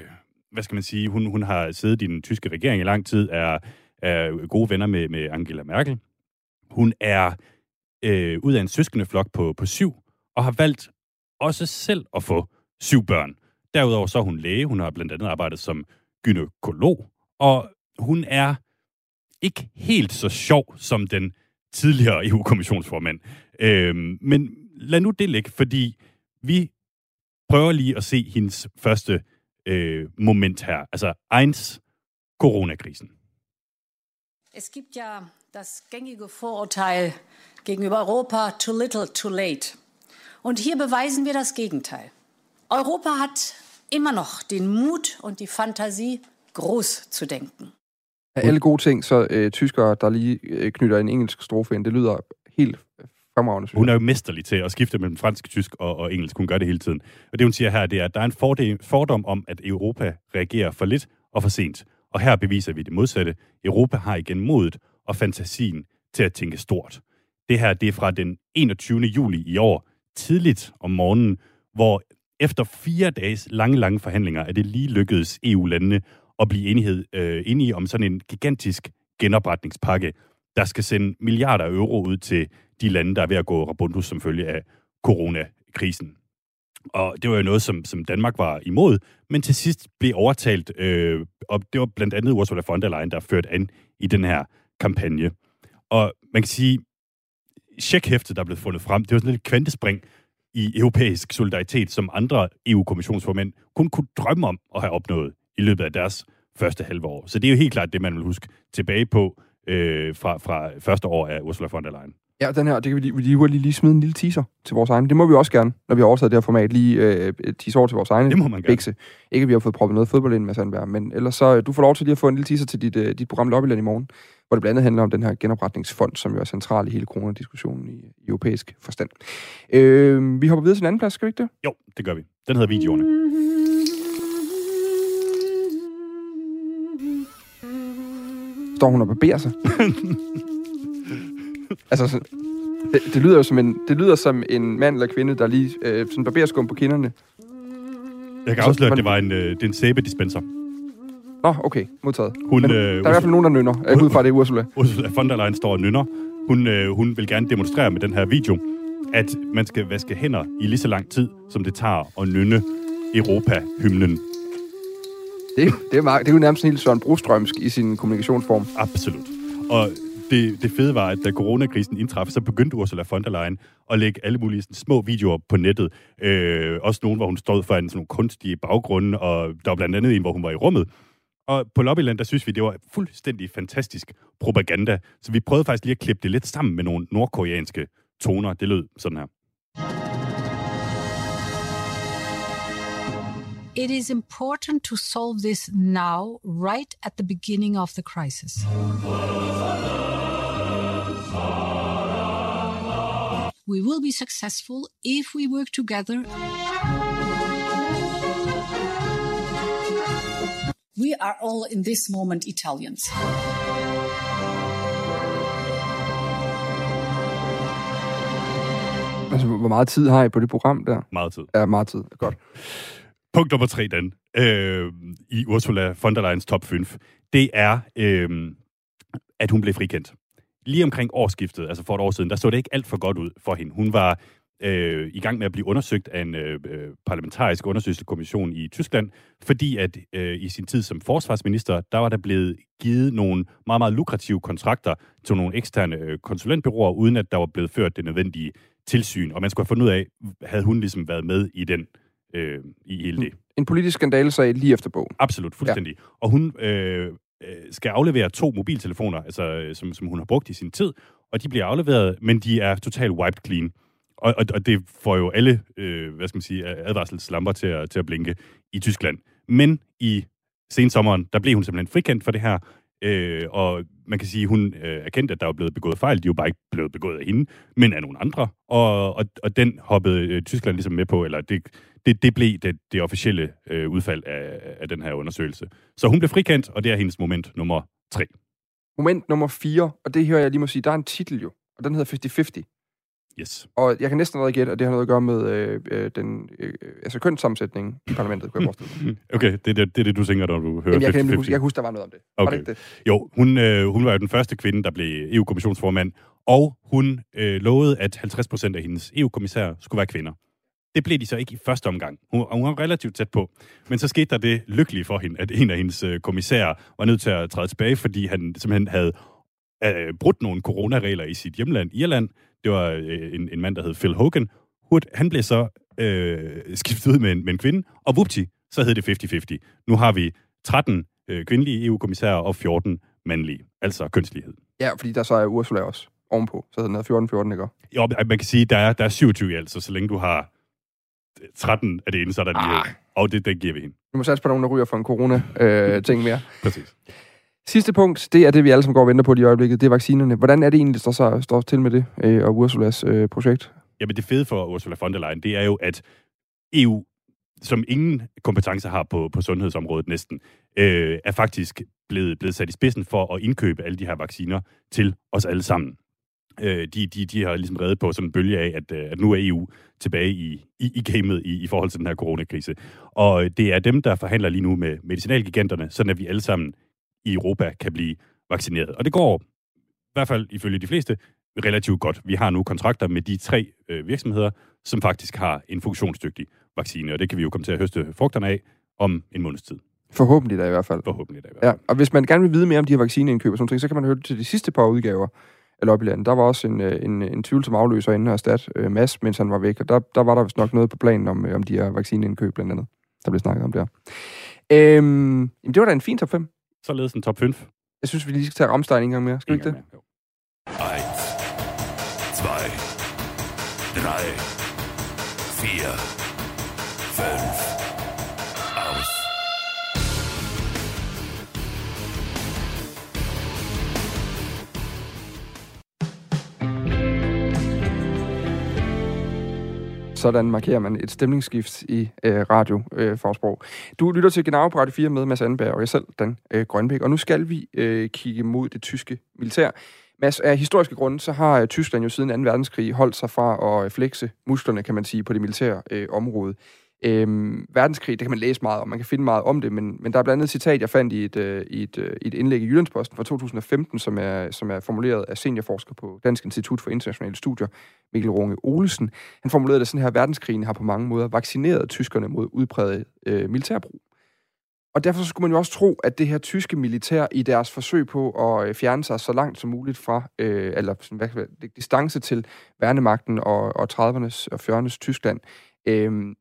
hvad skal man sige, hun, hun har siddet i den tyske regering i lang tid, er, er gode venner med, med Angela Merkel. Hun er øh, ud af en søskende flok på, på syv, og har valgt også selv at få syv børn. Derudover så er hun læge, hun har blandt andet arbejdet som gynekolog, og hun er ikke helt så sjov som den tidligere EU-kommissionsformand. Øhm, men lad nu det ligge, fordi vi prøver lige at se hendes første øh, moment her. Altså, eins, coronakrisen. Es gibt ja das gängige Vorurteil gegenüber Europa, too little, too late. Und hier beweisen wir das Gegenteil. Europa hat immer noch den Mut und die Fantasie, groß zu denken. Af alle gode ting, så øh, tyskere, der lige øh, knytter en engelsk strofe ind, det lyder helt fremragende, synes Hun er jo mesterlig til at skifte mellem fransk, tysk og, og engelsk. Hun gør det hele tiden. Og det, hun siger her, det er, at der er en fordel, fordom om, at Europa reagerer for lidt og for sent. Og her beviser vi det modsatte. Europa har igen modet og fantasien til at tænke stort. Det her, det er fra den 21. juli i år, tidligt om morgenen, hvor efter fire dages lange, lange forhandlinger, er det lige lykkedes EU-landene at blive enighed, øh, enige om sådan en gigantisk genopretningspakke, der skal sende milliarder af euro ud til de lande, der er ved at gå rabundus som følge af coronakrisen. Og det var jo noget, som, som Danmark var imod, men til sidst blev overtalt, øh, og det var blandt andet Ursula von der Leyen, der førte an i den her kampagne. Og man kan sige, checkhæftet, der er blevet fundet frem, det var sådan et kvantespring i europæisk solidaritet, som andre EU-kommissionsformænd kun kunne drømme om at have opnået i løbet af deres første halve år. Så det er jo helt klart det, man vil huske tilbage på øh, fra, fra første år af Ursula von der Leyen. Ja, den her, det kan vi lige, vi lige, lige, lige smide en lille teaser til vores egen. Det må vi også gerne, når vi har overtaget det her format, lige øh, teaser over til vores egen Det må man gerne. bikse. Ikke, at vi har fået proppet noget fodbold ind med Sandberg, men ellers så, øh, du får lov til lige at få en lille teaser til dit, øh, dit program Lobbyland i morgen, hvor det blandt andet handler om den her genopretningsfond, som jo er central i hele coronadiskussionen i, i europæisk forstand. Øh, vi hopper videre til en anden plads, skal vi ikke det? Jo, det gør vi. Den hedder videoerne. Står hun og barberer sig? altså, sådan, det, det, lyder jo som en, det lyder som en mand eller kvinde, der lige øh, sådan barberer skum på kinderne. Jeg kan afsløre, at det var en, øh, det er en sæbedispenser. Nå, okay, modtaget. Hun, Men, øh, der er i hvert fald nogen, der nynner. Jeg ud fra, det er Ursula. Ursula von der Leyen står og nynner. Hun, øh, hun vil gerne demonstrere med den her video, at man skal vaske hænder i lige så lang tid, som det tager at nynne Europa-hymnen. Det, det, er, meget, det er jo nærmest helt Søren Brostrømsk i sin kommunikationsform. Absolut. Og det, det fede var, at da coronakrisen indtraf, så begyndte Ursula von der Leyen at lægge alle mulige sådan, små videoer på nettet. Øh, også nogle, hvor hun stod for en sådan nogle kunstige baggrunde, og der var blandt andet en, hvor hun var i rummet. Og på Lobbyland, der synes vi, det var fuldstændig fantastisk propaganda. Så vi prøvede faktisk lige at klippe det lidt sammen med nogle nordkoreanske toner. Det lød sådan her. It is important to solve this now, right at the beginning of the crisis. We will be successful if we work together. We are all in this moment Italians. Altså, hvor meget tid har I på det program der? Meget tid. Ja, meget tid. Godt. Punkt nummer tre, Dan, øh, i Ursula von der Leyens top 5, det er, øh, at hun blev frikendt. Lige omkring årsskiftet, altså for et år siden, der så det ikke alt for godt ud for hende. Hun var øh, i gang med at blive undersøgt af en øh, parlamentarisk undersøgelseskommission i Tyskland, fordi at øh, i sin tid som forsvarsminister, der var der blevet givet nogle meget, meget lukrative kontrakter til nogle eksterne øh, konsulentbyråer, uden at der var blevet ført det nødvendige tilsyn. Og man skulle have fundet ud af, havde hun ligesom været med i den øh, i hele det. En politisk skandalesag lige efter bogen. Absolut, fuldstændig. Ja. Og hun øh, Øh, skal aflevere to mobiltelefoner, altså, øh, som, som hun har brugt i sin tid, og de bliver afleveret, men de er totalt wiped clean. Og, og, og det får jo alle, øh, hvad skal man sige, advarselslamper til at, til at blinke i Tyskland. Men i sensommeren, der blev hun simpelthen frikendt for det her, øh, og man kan sige, at hun øh, erkendte, at der var blevet begået fejl. De er jo bare ikke blevet begået af hende, men af nogle andre. Og, og, og den hoppede øh, Tyskland ligesom med på, eller det, det, det blev det, det officielle øh, udfald af, af den her undersøgelse. Så hun blev frikendt, og det er hendes moment nummer tre. Moment nummer 4, og det hører jeg lige må sige, der er en titel jo, og den hedder 50-50. Yes. Og jeg kan næsten allerede gætte, at det har noget at gøre med øh, øh, den øh, altså kønssammensætning i parlamentet, kunne jeg forestille Okay, det er det, det, det, du tænker, når du hører Jamen, jeg, 50, kan huske, jeg kan huske, der var noget om det. Okay. Var det ikke det? Jo, hun, øh, hun var jo den første kvinde, der blev EU-kommissionsformand, og hun øh, lovede, at 50 procent af hendes EU-kommissærer skulle være kvinder. Det blev de så ikke i første omgang. Hun, hun var relativt tæt på. Men så skete der det lykkelige for hende, at en af hendes øh, kommissærer var nødt til at træde tilbage, fordi han simpelthen havde øh, brudt nogle coronaregler i sit hjemland, Irland. Det var øh, en, en mand, der hed Phil Hogan. Hurt, han blev så øh, skiftet ud med en, med en kvinde, og vupti, så hed det 50-50. Nu har vi 13 øh, kvindelige EU-kommissærer og 14 mandlige, altså kønslighed. Ja, fordi der så er Ursula også ovenpå, så den hedder 14-14, ikke? Jo, man kan sige, der er, der er 27 i alt, så så længe du har 13 af det ene, så er der lige... Ah. Og det, det giver vi hende. Vi må satse på nogen, der ryger for en corona-ting øh, mere. Præcis. Sidste punkt, det er det, vi alle sammen går og venter på i øjeblikket, det er vaccinerne. Hvordan er det egentlig, der så står til med det, øh, og Ursulas øh, projekt? Jamen det fede for Ursula von der Leyen, det er jo, at EU, som ingen kompetencer har på, på sundhedsområdet næsten, øh, er faktisk blevet, blevet sat i spidsen for at indkøbe alle de her vacciner til os alle sammen. Øh, de, de, de har ligesom reddet på sådan en bølge af, at, øh, at nu er EU tilbage i, i, i gamet i, i forhold til den her coronakrise. Og det er dem, der forhandler lige nu med medicinalgiganterne, sådan at vi alle sammen i Europa kan blive vaccineret. Og det går, i hvert fald ifølge de fleste, relativt godt. Vi har nu kontrakter med de tre øh, virksomheder, som faktisk har en funktionsdygtig vaccine, og det kan vi jo komme til at høste frugterne af om en måneds tid. Forhåbentlig da i hvert fald. Forhåbentlig da i hvert fald. Ja, og hvis man gerne vil vide mere om de her vaccineindkøb og sådan ting, så kan man høre til de sidste par udgaver af Lobbyland. Der var også en, øh, en, en tvivlsom afløser inde og erstat øh, Mads, mens han var væk, og der, der var der vist nok noget på planen om, øh, om de her vaccineindkøb blandt andet. Der blev snakket om der. Øhm, jamen, det var da en fin top 5. Således en top 5. Jeg synes, vi lige skal tage Ramstein en gang mere. Skal vi ikke det? 1, Sådan markerer man et stemningsskift i øh, radio øh, fagsprog. Du lytter til Genau på Radio 4 med Mads Anberg og jeg selv, Dan øh, Grønbæk. Og nu skal vi øh, kigge mod det tyske militær. Mads, af historiske grunde, så har øh, Tyskland jo siden 2. verdenskrig holdt sig fra at øh, flexe musklerne, kan man sige, på det militære øh, område. Øhm, verdenskrig, det kan man læse meget om, man kan finde meget om det, men, men der er blandt andet et citat, jeg fandt i et, øh, i et, øh, i et indlæg i Jyllandsposten fra 2015, som er, som er formuleret af seniorforsker på Dansk Institut for Internationale Studier, Mikkel Runge Olesen. Han formulerede det sådan her, verdenskrigen har på mange måder vaccineret tyskerne mod udpræget øh, militærbrug. Og derfor så skulle man jo også tro, at det her tyske militær i deres forsøg på at øh, fjerne sig så langt som muligt fra, øh, eller sådan, hvad, kan det, distance til værnemagten og, og 30'ernes og 40'ernes Tyskland, øh,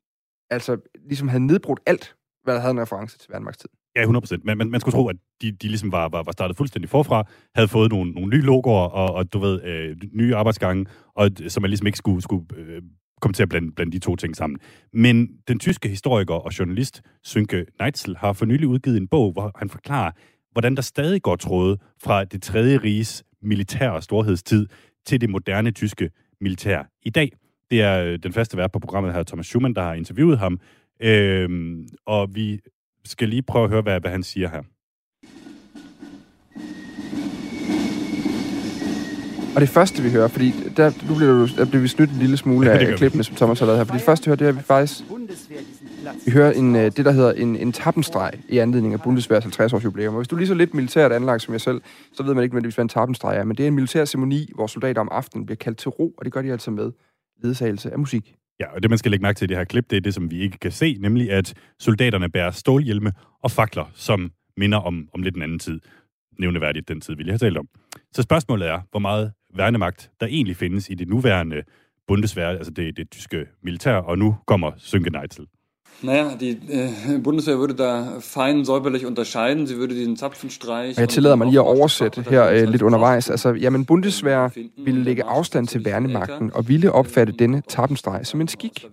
altså ligesom havde nedbrudt alt, hvad der havde en reference til værnemagtstid. Ja, 100%. Men man, man skulle tro, at de, de ligesom var, var, var startet fuldstændig forfra, havde fået nogle, nogle nye logoer og, og du ved, øh, nye arbejdsgange, og så man ligesom ikke skulle, skulle øh, komme til at blande, blande de to ting sammen. Men den tyske historiker og journalist Sönke Neitzel har for nylig udgivet en bog, hvor han forklarer, hvordan der stadig går tråde fra det tredje riges militære storhedstid til det moderne tyske militær i dag. Det er øh, den faste vært på programmet her, Thomas Schumann, der har interviewet ham. Øhm, og vi skal lige prøve at høre, hvad, hvad han siger her. Og det første, vi hører, fordi der, nu bliver, der bliver vi snydt en lille smule Ja, af klippene, som Thomas har lavet her. For det første, vi hører, det er, at vi faktisk vi hører en, øh, det, der hedder en, en tappenstreg i anledning af Bundeswehrs 50-års jubilæum. Og hvis du er lige så lidt militært anlagt som jeg selv, så ved man ikke nødvendigvis, hvad en tappenstreg er. Men det er en militær ceremoni, hvor soldater om aftenen bliver kaldt til ro, og det gør de altså med ledsagelse af musik. Ja, og det man skal lægge mærke til i det her klip, det er det, som vi ikke kan se, nemlig at soldaterne bærer stålhjelme og fakler, som minder om, om lidt en anden tid. Nævneværdigt den tid, vi lige har talt om. Så spørgsmålet er, hvor meget værnemagt der egentlig findes i det nuværende Bundeswehr, altså det, det tyske militær, og nu kommer Sönke Neitzel. Naja, die äh, Bundeswehr würde da fein säuberlich unterscheiden. Sie würde den Zapfenstreich... Og jeg tillader mig lige at oversætte her øh, lidt undervejs. Altså, jamen, Bundeswehr ville lægge afstand til værnemagten og ville opfatte denne tappenstreg som en skik.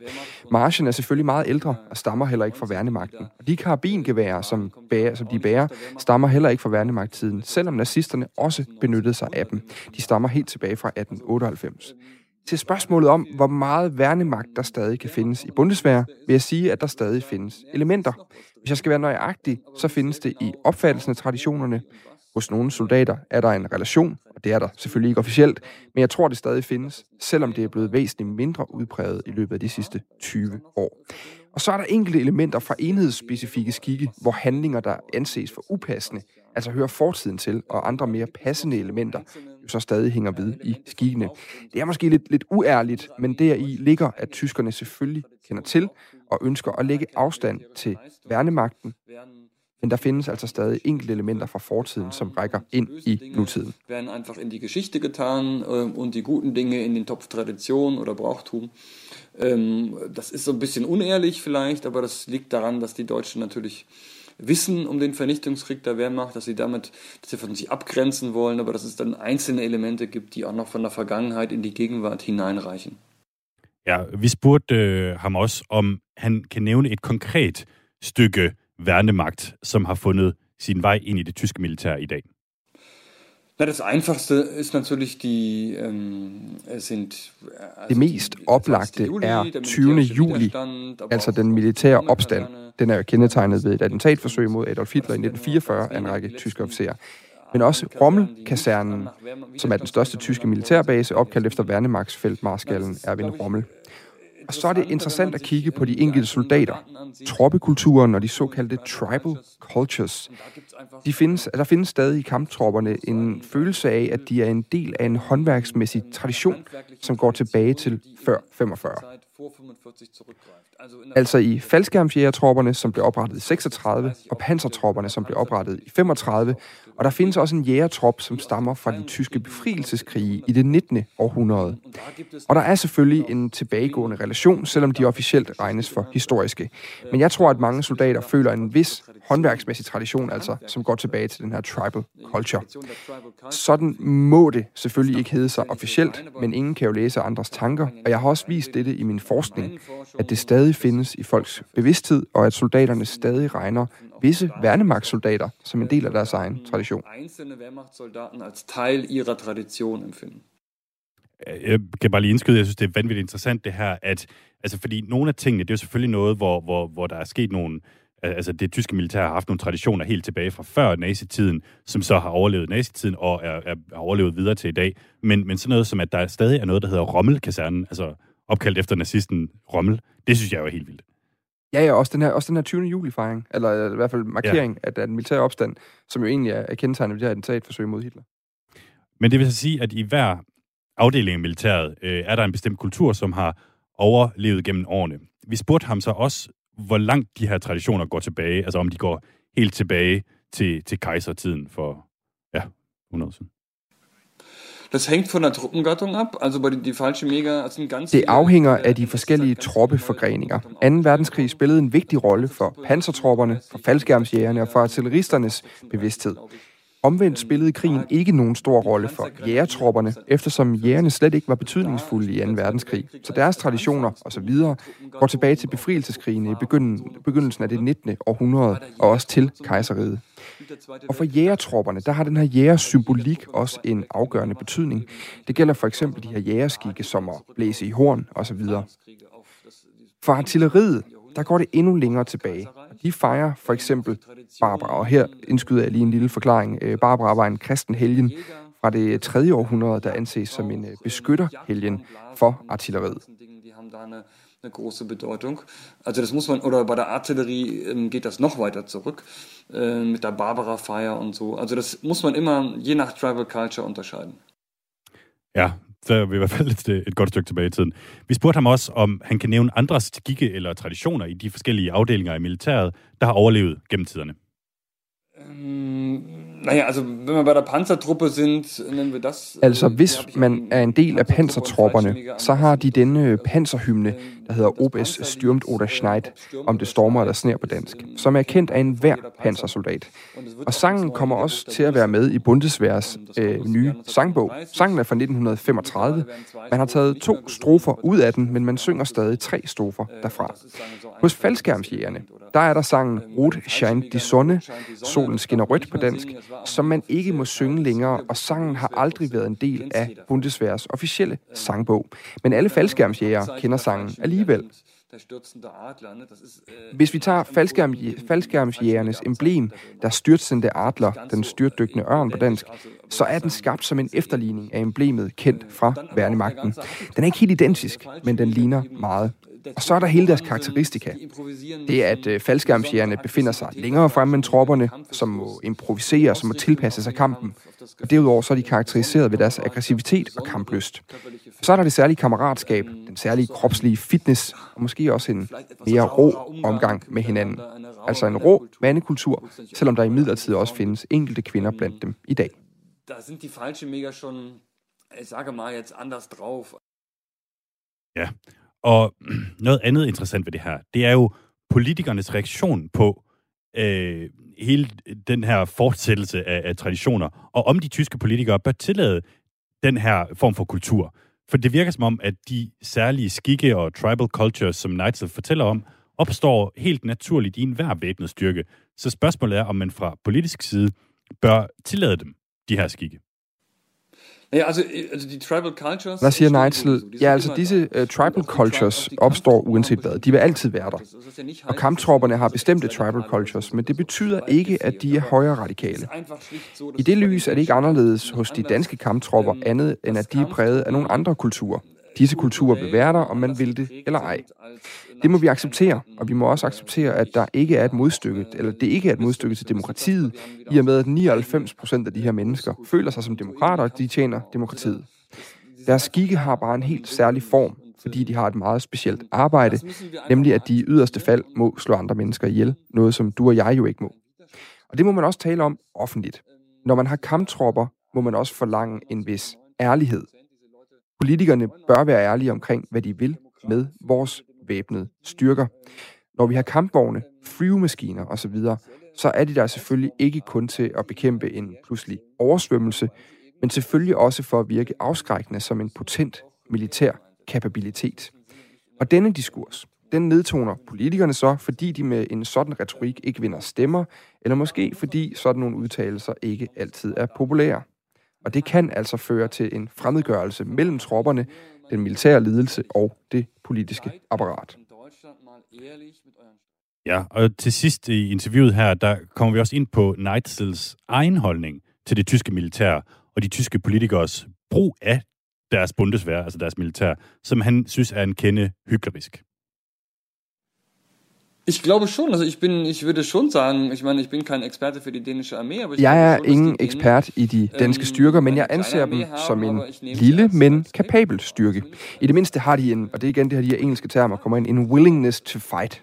Marchen er selvfølgelig meget ældre og stammer heller ikke fra værnemagten. Og de karabingeværer, som, bærer, som de bærer, stammer heller ikke fra værnemagttiden, selvom nazisterne også benyttede sig af dem. De stammer helt tilbage fra 1898. Til spørgsmålet om, hvor meget værnemagt der stadig kan findes i Bundeswehr, vil jeg sige, at der stadig findes elementer. Hvis jeg skal være nøjagtig, så findes det i opfattelsen af traditionerne. Hos nogle soldater er der en relation, og det er der selvfølgelig ikke officielt, men jeg tror, det stadig findes, selvom det er blevet væsentligt mindre udpræget i løbet af de sidste 20 år. Og så er der enkelte elementer fra enhedsspecifikke skikke, hvor handlinger, der anses for upassende, altså hører fortiden til, og andre mere passende elementer, jo så stadig hænger ved i skikkene. Det er måske lidt, lidt uærligt, men deri ligger, at tyskerne selvfølgelig kender til og ønsker at lægge afstand til værnemagten, men der findes altså stadig enkelte elementer fra fortiden, som rækker ind i nutiden. werden einfach in die Geschichte getan ähm, und die guten Dinge in den Topf Tradition oder Brauchtum. Ähm, das ist so ein bisschen unehrlich vielleicht, aber das liegt daran, dass die Deutschen natürlich wissen um den Vernichtungskrieg der Wehrmacht, dass sie damit, dass sie von sich abgrenzen wollen, aber dass es dann einzelne Elemente gibt, die auch noch von der Vergangenheit in die Gegenwart hineinreichen. Ja, vi spurgte øh, ham også, om han kan nævne et konkret stykke værnemagt, som har fundet sin vej ind i det tyske militær i dag. Na, das Einfachste ist natürlich die, ähm, sind äh, Det mest oplagte er 20. juli, altså den militære opstand. Den er kendetegnet ved et attentatforsøg mod Adolf Hitler i 1944 af en række tyske officerer. Men også Rommel-kasernen, som er den største tyske militærbase, opkaldt efter værnemagtsfeltmarskallen Erwin Rommel. Og så er det interessant at kigge på de enkelte soldater, troppekulturen og de såkaldte tribal cultures. De findes, der findes stadig i kamptropperne en følelse af, at de er en del af en håndværksmæssig tradition, som går tilbage til før 45. Altså, altså i faldskærmsjægertropperne, som blev oprettet i 36, og pansertropperne, som blev oprettet i 35, og der findes også en jægertrop, som stammer fra de tyske befrielseskrige i det 19. århundrede. Og der er selvfølgelig en tilbagegående relation, selvom de officielt regnes for historiske. Men jeg tror, at mange soldater føler en vis håndværksmæssig tradition, altså, som går tilbage til den her tribal culture. Sådan må det selvfølgelig ikke hedde sig officielt, men ingen kan jo læse andres tanker, og jeg har også vist dette i min forskning, at det stadig findes i folks bevidsthed, og at soldaterne stadig regner visse værnemagtssoldater som en del af deres egen tradition. Tradition empfinden. Jeg kan bare lige indskyde, jeg synes, det er vanvittigt interessant det her, at, altså fordi nogle af tingene, det er jo selvfølgelig noget, hvor, hvor, hvor der er sket nogle, altså det tyske militær har haft nogle traditioner helt tilbage fra før nazitiden, som så har overlevet nazitiden og er, er, er overlevet videre til i dag. Men, men sådan noget som, at der stadig er noget, der hedder Rommel-kasernen, altså opkaldt efter nazisten Rommel, det synes jeg jo er helt vildt. Ja, ja, også den her, også den her 20. juli-fejring, eller i hvert fald markering ja. af den militære opstand, som jo egentlig er, kendetegnet ved det her attentatforsøg mod Hitler. Men det vil så sige, at i hver afdeling af militæret øh, er der en bestemt kultur, som har overlevet gennem årene. Vi spurgte ham så også, hvor langt de her traditioner går tilbage, altså om de går helt tilbage til, til kejsertiden for, ja, 100 år siden. Das hängt von der Truppengattung ab. Also bei die falsche Mega sind ganz Det afhænger af de forskellige troppeforgreninger. 2. verdenskrig spillede en vigtig rolle for pansertropperne, for faldskærmsjægerne og for artilleristernes bevidsthed. Omvendt spillede krigen ikke nogen stor rolle for jægertropperne, eftersom jægerne slet ikke var betydningsfulde i 2. verdenskrig. Så deres traditioner osv. går tilbage til befrielseskrigene i begyndelsen af det 19. århundrede og også til kejseriet. Og for jægertropperne, der har den her jægersymbolik også en afgørende betydning. Det gælder for eksempel de her jægerskikke, som at blæse i horn osv. For artilleriet, der går det endnu længere tilbage. De fejrer for eksempel Barbara, og her indskyder jeg lige en lille forklaring. Øh, Barbara var en kristen helgen fra det 3. århundrede, der anses som en øh, beskytterhelgen for artilleriet. eine große Bedeutung. Also das muss man, oder bei der Artillerie ähm, geht das noch weiter zurück, äh, mit der Barbara-Feier und so. Also das muss man immer je nach Tribal Culture unterscheiden. Ja, så er vi i hvert fald et, et godt stykke tilbage i tiden. Vi spurgte ham også, om han kan nævne andre skikke eller traditioner i de forskellige afdelinger af militæret, der har overlevet gennem tiderne. Ähm, naja, also wenn wir bei der Panzertruppe sind, nennen wir das... Altså, hvis man er en del af pansertropperne, så har de denne panserhymne, der hedder Obes stürmt oder schneit, om det stormer eller sner på dansk, som er kendt af en hver pansersoldat. Og sangen kommer også til at være med i Bundeswehrs øh, nye sangbog. Sangen er fra 1935. Man har taget to strofer ud af den, men man synger stadig tre strofer derfra. Hos faldskærmsjægerne, der er der sangen Rot scheint die Sonne, solen skinner rødt på dansk, som man ikke må synge længere, og sangen har aldrig været en del af Bundeswehrs officielle sangbog. Men alle faldskærmsjæger kender sangen alligevel. Hvis vi tager faldskærm, faldskærmsjægernes emblem, der styrtsende adler, den styrtdykkende ørn på dansk, så er den skabt som en efterligning af emblemet kendt fra værnemagten. Den er ikke helt identisk, men den ligner meget. Og så er der hele deres karakteristika. Det er, at øh, faldskærmsjægerne befinder sig længere fremme end tropperne, som må improvisere, som må tilpasse sig kampen. Og derudover så er de karakteriseret ved deres aggressivitet og kamplyst. Så er der det særlige kammeratskab, den særlige kropslige fitness, og måske også en mere rå omgang med hinanden. Altså en rå mandekultur, selvom der i midlertid også findes enkelte kvinder blandt dem i dag. Da sind die falsche Mega schon, ich sage mal jetzt anders drauf. Ja, og noget andet interessant ved det her, det er jo politikernes reaktion på øh, hele den her fortsættelse af, af traditioner, og om de tyske politikere bør tillade den her form for kultur. For det virker som om, at de særlige skikke og tribal cultures, som Nigel fortæller om, opstår helt naturligt i enhver væbnet styrke. Så spørgsmålet er, om man fra politisk side bør tillade dem, de her skikke. Ja, altså, altså de tribal cultures... Hvad siger Neitzel? Ja, altså disse uh, tribal cultures opstår uanset hvad. De vil altid være der. Og kamptropperne har bestemte tribal cultures, men det betyder ikke, at de er højere radikale. I det lys er det ikke anderledes hos de danske kamptropper andet, end at de er præget af nogle andre kulturer. Disse kulturer vil være der, om man vil det eller ej. Det må vi acceptere, og vi må også acceptere, at der ikke er et modstykke, eller det ikke er et modstykke til demokratiet, i og med at 99 procent af de her mennesker føler sig som demokrater, og de tjener demokratiet. Deres skikke har bare en helt særlig form, fordi de har et meget specielt arbejde, nemlig at de i yderste fald må slå andre mennesker ihjel, noget som du og jeg jo ikke må. Og det må man også tale om offentligt. Når man har kamptropper, må man også forlange en vis ærlighed. Politikerne bør være ærlige omkring, hvad de vil med vores væbnede styrker. Når vi har kampvogne, flyvemaskiner osv., så er de der selvfølgelig ikke kun til at bekæmpe en pludselig oversvømmelse, men selvfølgelig også for at virke afskrækkende som en potent militær kapabilitet. Og denne diskurs, den nedtoner politikerne så, fordi de med en sådan retorik ikke vinder stemmer, eller måske fordi sådan nogle udtalelser ikke altid er populære. Og det kan altså føre til en fremmedgørelse mellem tropperne, den militære ledelse og det politiske apparat. Ja, og til sidst i interviewet her, der kommer vi også ind på Neitzels egen holdning til det tyske militær og de tyske politikers brug af deres bundesvær, altså deres militær, som han synes er en kende hyklerisk. Ich glaube schon, also ich bin, ich würde schon sagen, ich meine, ich bin kein Experte für die Armee, aber ich Jeg er ingen ekspert i de danske styrker, men jeg anser dem som en lille, men kapabel styrke. I det mindste har de en, og det er igen det her de her engelske termer kommer ind, en willingness to fight.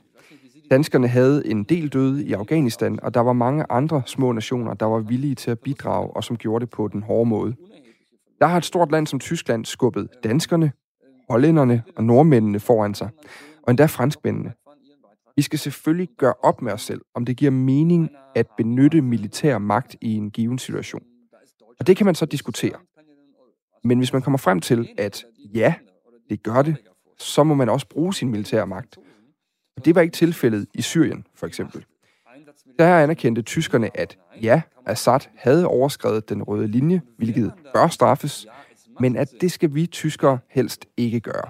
Danskerne havde en del døde i Afghanistan, og der var mange andre små nationer, der var villige til at bidrage, og som gjorde det på den hårde måde. Der har et stort land som Tyskland skubbet danskerne, hollænderne og nordmændene foran sig, og endda franskmændene. Vi skal selvfølgelig gøre op med os selv, om det giver mening at benytte militær magt i en given situation. Og det kan man så diskutere. Men hvis man kommer frem til, at ja, det gør det, så må man også bruge sin militære magt. Og det var ikke tilfældet i Syrien, for eksempel. Der anerkendte tyskerne, at ja, Assad havde overskrevet den røde linje, hvilket bør straffes, men at det skal vi tyskere helst ikke gøre.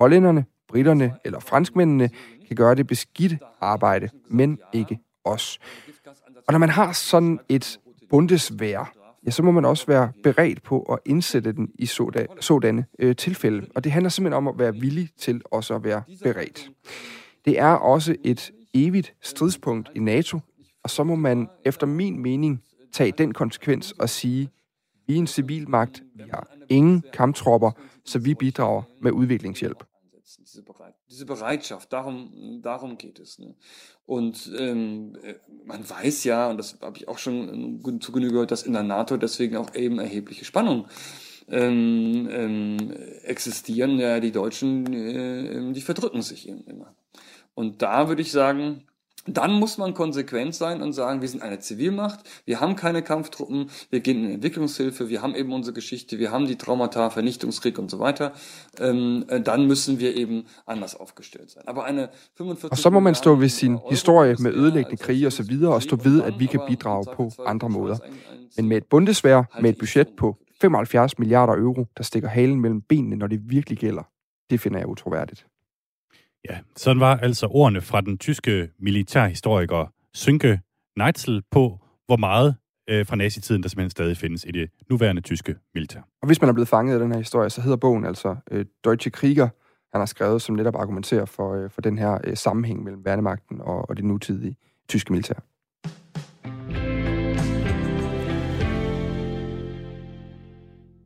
Hollænderne, britterne eller franskmændene kan gøre det beskidte arbejde, men ikke os. Og når man har sådan et bundesvær, ja, så må man også være beredt på at indsætte den i sådanne, sådanne øh, tilfælde. Og det handler simpelthen om at være villig til også at være beredt. Det er også et evigt stridspunkt i NATO, og så må man efter min mening tage den konsekvens og sige, vi er en civilmagt, vi har ingen kamptropper, så vi bidrager med udviklingshjælp. Diese, Bereit diese Bereitschaft, darum, darum geht es. Ne? Und ähm, man weiß ja, und das habe ich auch schon zu Genüge gehört, dass in der NATO deswegen auch eben erhebliche Spannungen ähm, ähm, existieren. Ja, die Deutschen, äh, die verdrücken sich eben immer. Und da würde ich sagen, dann muss man konsequent sein und sagen, wir sind eine Zivilmacht, wir haben keine Kampftruppen, wir gehen in Entwicklungshilfe, wir haben eben unsere Geschichte, wir haben die Traumata, Vernichtungskrieg und so weiter. Ähm, dann müssen wir eben anders aufgestellt sein. Aber eine 45 Og så må man stå ved sin historie med ødelæggende krige videre, og stå ved, at vi kan bidrage på andre måder. Men med et bundesvær, med et budget på 75 milliarder euro, der stikker halen mellem benene, når det virkelig gælder, det finder jeg utroværdigt. Ja, sådan var altså ordene fra den tyske militærhistoriker Sönke Neitzel på, hvor meget øh, fra nazitiden, der simpelthen stadig findes i det nuværende tyske militær. Og hvis man er blevet fanget af den her historie, så hedder bogen altså øh, Deutsche Krieger, han har skrevet, som netop argumenterer for, øh, for den her øh, sammenhæng mellem værnemagten og, og det nutidige tyske militær.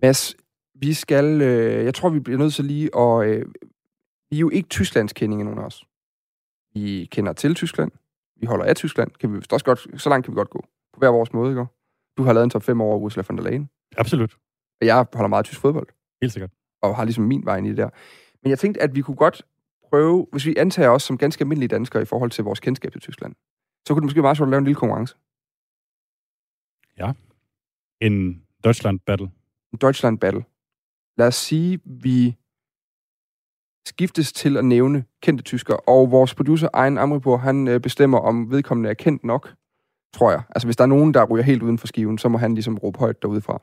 Mads, vi skal, øh, jeg tror, vi bliver nødt til lige at øh, vi er jo ikke Tysklands kendinge, nogen af os. Vi kender til Tyskland. Vi holder af Tyskland. Kan vi også godt, så langt kan vi godt gå. På hver vores måde, ikke? Du har lavet en top 5 over Ursula von der Leyen. Absolut. Og jeg holder meget tysk fodbold. Helt sikkert. Og har ligesom min vej ind i det der. Men jeg tænkte, at vi kunne godt prøve, hvis vi antager os som ganske almindelige danskere i forhold til vores kendskab til Tyskland, så kunne det måske være sjovt lave en lille konkurrence. Ja. En Deutschland Battle. En Deutschland Battle. Lad os sige, vi skiftes til at nævne kendte tyskere, og vores producer, Ejn Amripur, han øh, bestemmer, om vedkommende er kendt nok, tror jeg. Altså, hvis der er nogen, der ryger helt uden for skiven, så må han ligesom råbe højt derudefra.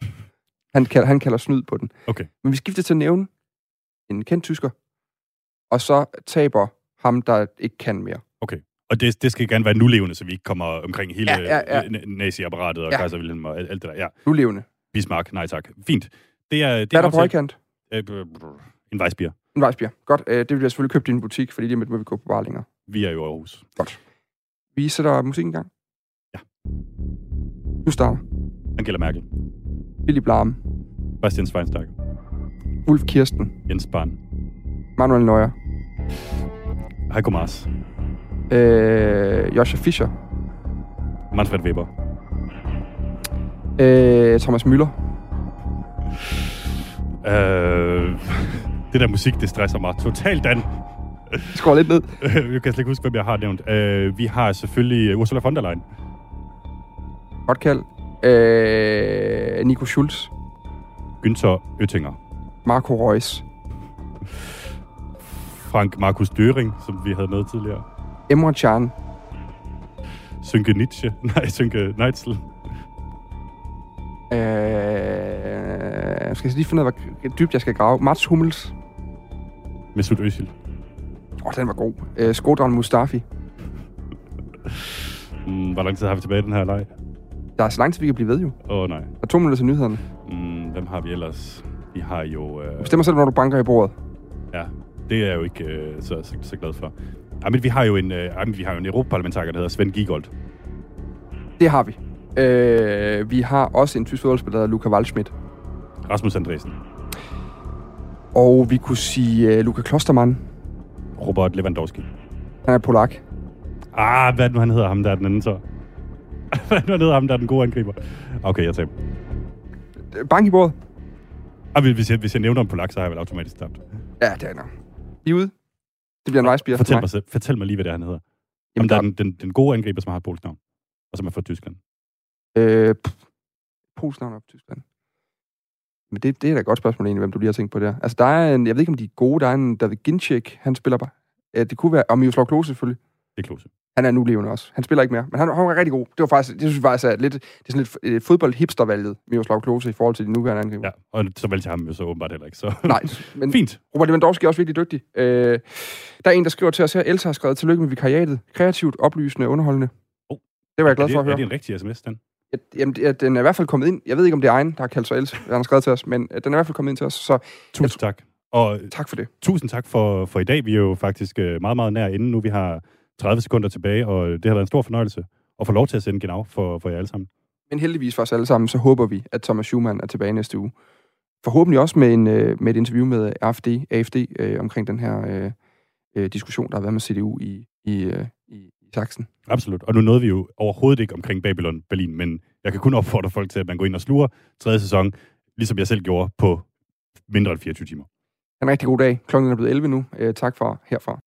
Han kalder, han kalder snyd på den. Okay. Men vi skifter til at nævne en kendt tysker, og så taber ham, der ikke kan mere. Okay. Og det, det skal gerne være nulevende, så vi ikke kommer omkring hele Ja, ja, ja. nazi-apparatet og Ja. Kaiser Wilhelm og alt, det der. Ja. Nulevende. Bismarck, nej tak. Fint. Det er, det Hvad er der på højkant? Øh, En Weissbier. En Weissbier. Godt. Øh, det vil jeg selvfølgelig købe i din butik, fordi lige med må vi gå på bar længere. Vi er jo i Aarhus. Godt. Vi sætter musikken i gang. Ja. Du starter. Angela Merkel. Billy Blarm. Bastian Schweinsteiger. Ulf Kirsten. Jens Spahn. Manuel Neuer. Heiko Maas. Øh, Joshua Fischer. Manfred Weber. Øh, Thomas Müller. Øh, det der musik, det stresser mig totalt, Dan. Skår lidt ned. jeg kan slet ikke huske, hvem jeg har nævnt. Øh, vi har selvfølgelig Ursula von der Leyen. Godt kald. Øh, Nico Schulz. Günther Oettinger. Marco Reus. Frank Markus Døring, som vi havde med tidligere. Emre Can. Sönke Nietzsche. Nej, Sönke Neitzel. Øh, skal jeg lige finde ud af, hvor dybt jeg skal grave. Mats Hummels. Mesut Özil. Åh, oh, den var god. Øh, Skodran Mustafi. Mm, hvor lang tid har vi tilbage i den her leg? Der er så lang tid, vi kan blive ved jo. Åh oh, nej. Er to minutter til nyhederne. Mm, hvem har vi ellers? Vi har jo... Øh... Bestemmer selv, når du banker i bordet. Ja, det er jeg jo ikke øh, så, så, så glad for. Ja, men vi har jo en, øh, men vi har jo en europaparlamentariker, der hedder Svend Giegold. Det har vi. Øh, vi har også en tysk fodboldspiller, der hedder Luca Waldschmidt. Rasmus Andresen. Og vi kunne sige uh, Luca Klostermann. Robert Lewandowski. Han er polak. Ah, hvad er nu, han hedder ham, der er den anden så? hvad er nu, han hedder ham, der er den gode angriber? Okay, jeg taber. Bank i bordet. Ah, hvis, jeg, hvis jeg nævner en polak, så har jeg vel automatisk tabt. Ja, det er nok. I er ude. Det bliver en vejsbier Fortæl for mig, selv- fortæl mig lige, hvad det er, han hedder. Jamen, Jamen, der er den, den, den gode angriber, som har et polsk navn, og som er fra Tyskland. Øh, pff, Pols navn op Tyskland. Men det, det er da et godt spørgsmål egentlig, hvem du lige har tænkt på der. Altså, der er en, jeg ved ikke, om de er gode, der er en David Ginczek, han spiller bare. Ja, det kunne være, og Miroslav Klose selvfølgelig. Det er Klose. Han er nu levende også. Han spiller ikke mere, men han, han var rigtig god. Det var faktisk, det synes jeg faktisk er lidt, det er sådan lidt øh, fodbold-hipstervalget, Miroslav Klose, i forhold til de nuværende angriber. Ja, og så valgte jeg ham jo så åbenbart heller ikke. Så. Nej, men Fint. Robert Lewandowski er også virkelig dygtig. Øh, der er en, der skriver til os her, Elsa har skrevet tillykke med vikariatet. Kreativt, oplysende, underholdende. Oh. Det var jeg glad er for at det, høre. Er det en rigtig sms, den? Ja, Jamen, er- den er i hvert fald kommet ind. Jeg ved ikke, om det er egen, der har kaldt sig Elsa, han har skrevet til os, men øh, den er i hvert fald kommet ind til os. Så Tusind tak. Og tak for det. Tusind tak for, for i dag. Vi er jo faktisk øh, meget, meget nær inden nu. Vi har 30 sekunder tilbage, og det har været en stor fornøjelse at få lov til at sende genau for, for jer alle sammen. Men heldigvis for os alle sammen, så håber vi, at Thomas Schumann er tilbage næste uge. Forhåbentlig også med, en, øh, med et interview med AFD, AFD øh, omkring den her øh, øh, diskussion, der har været med CDU i, i, øh, i, i Sachsen. Absolut. Og nu nåede vi jo overhovedet ikke omkring Babylon Berlin, men jeg kan kun opfordre folk til, at man går ind og sluger tredje sæson, ligesom jeg selv gjorde på mindre end 24 timer. En rigtig god dag. Klokken er blevet 11 nu. Øh, tak for herfra.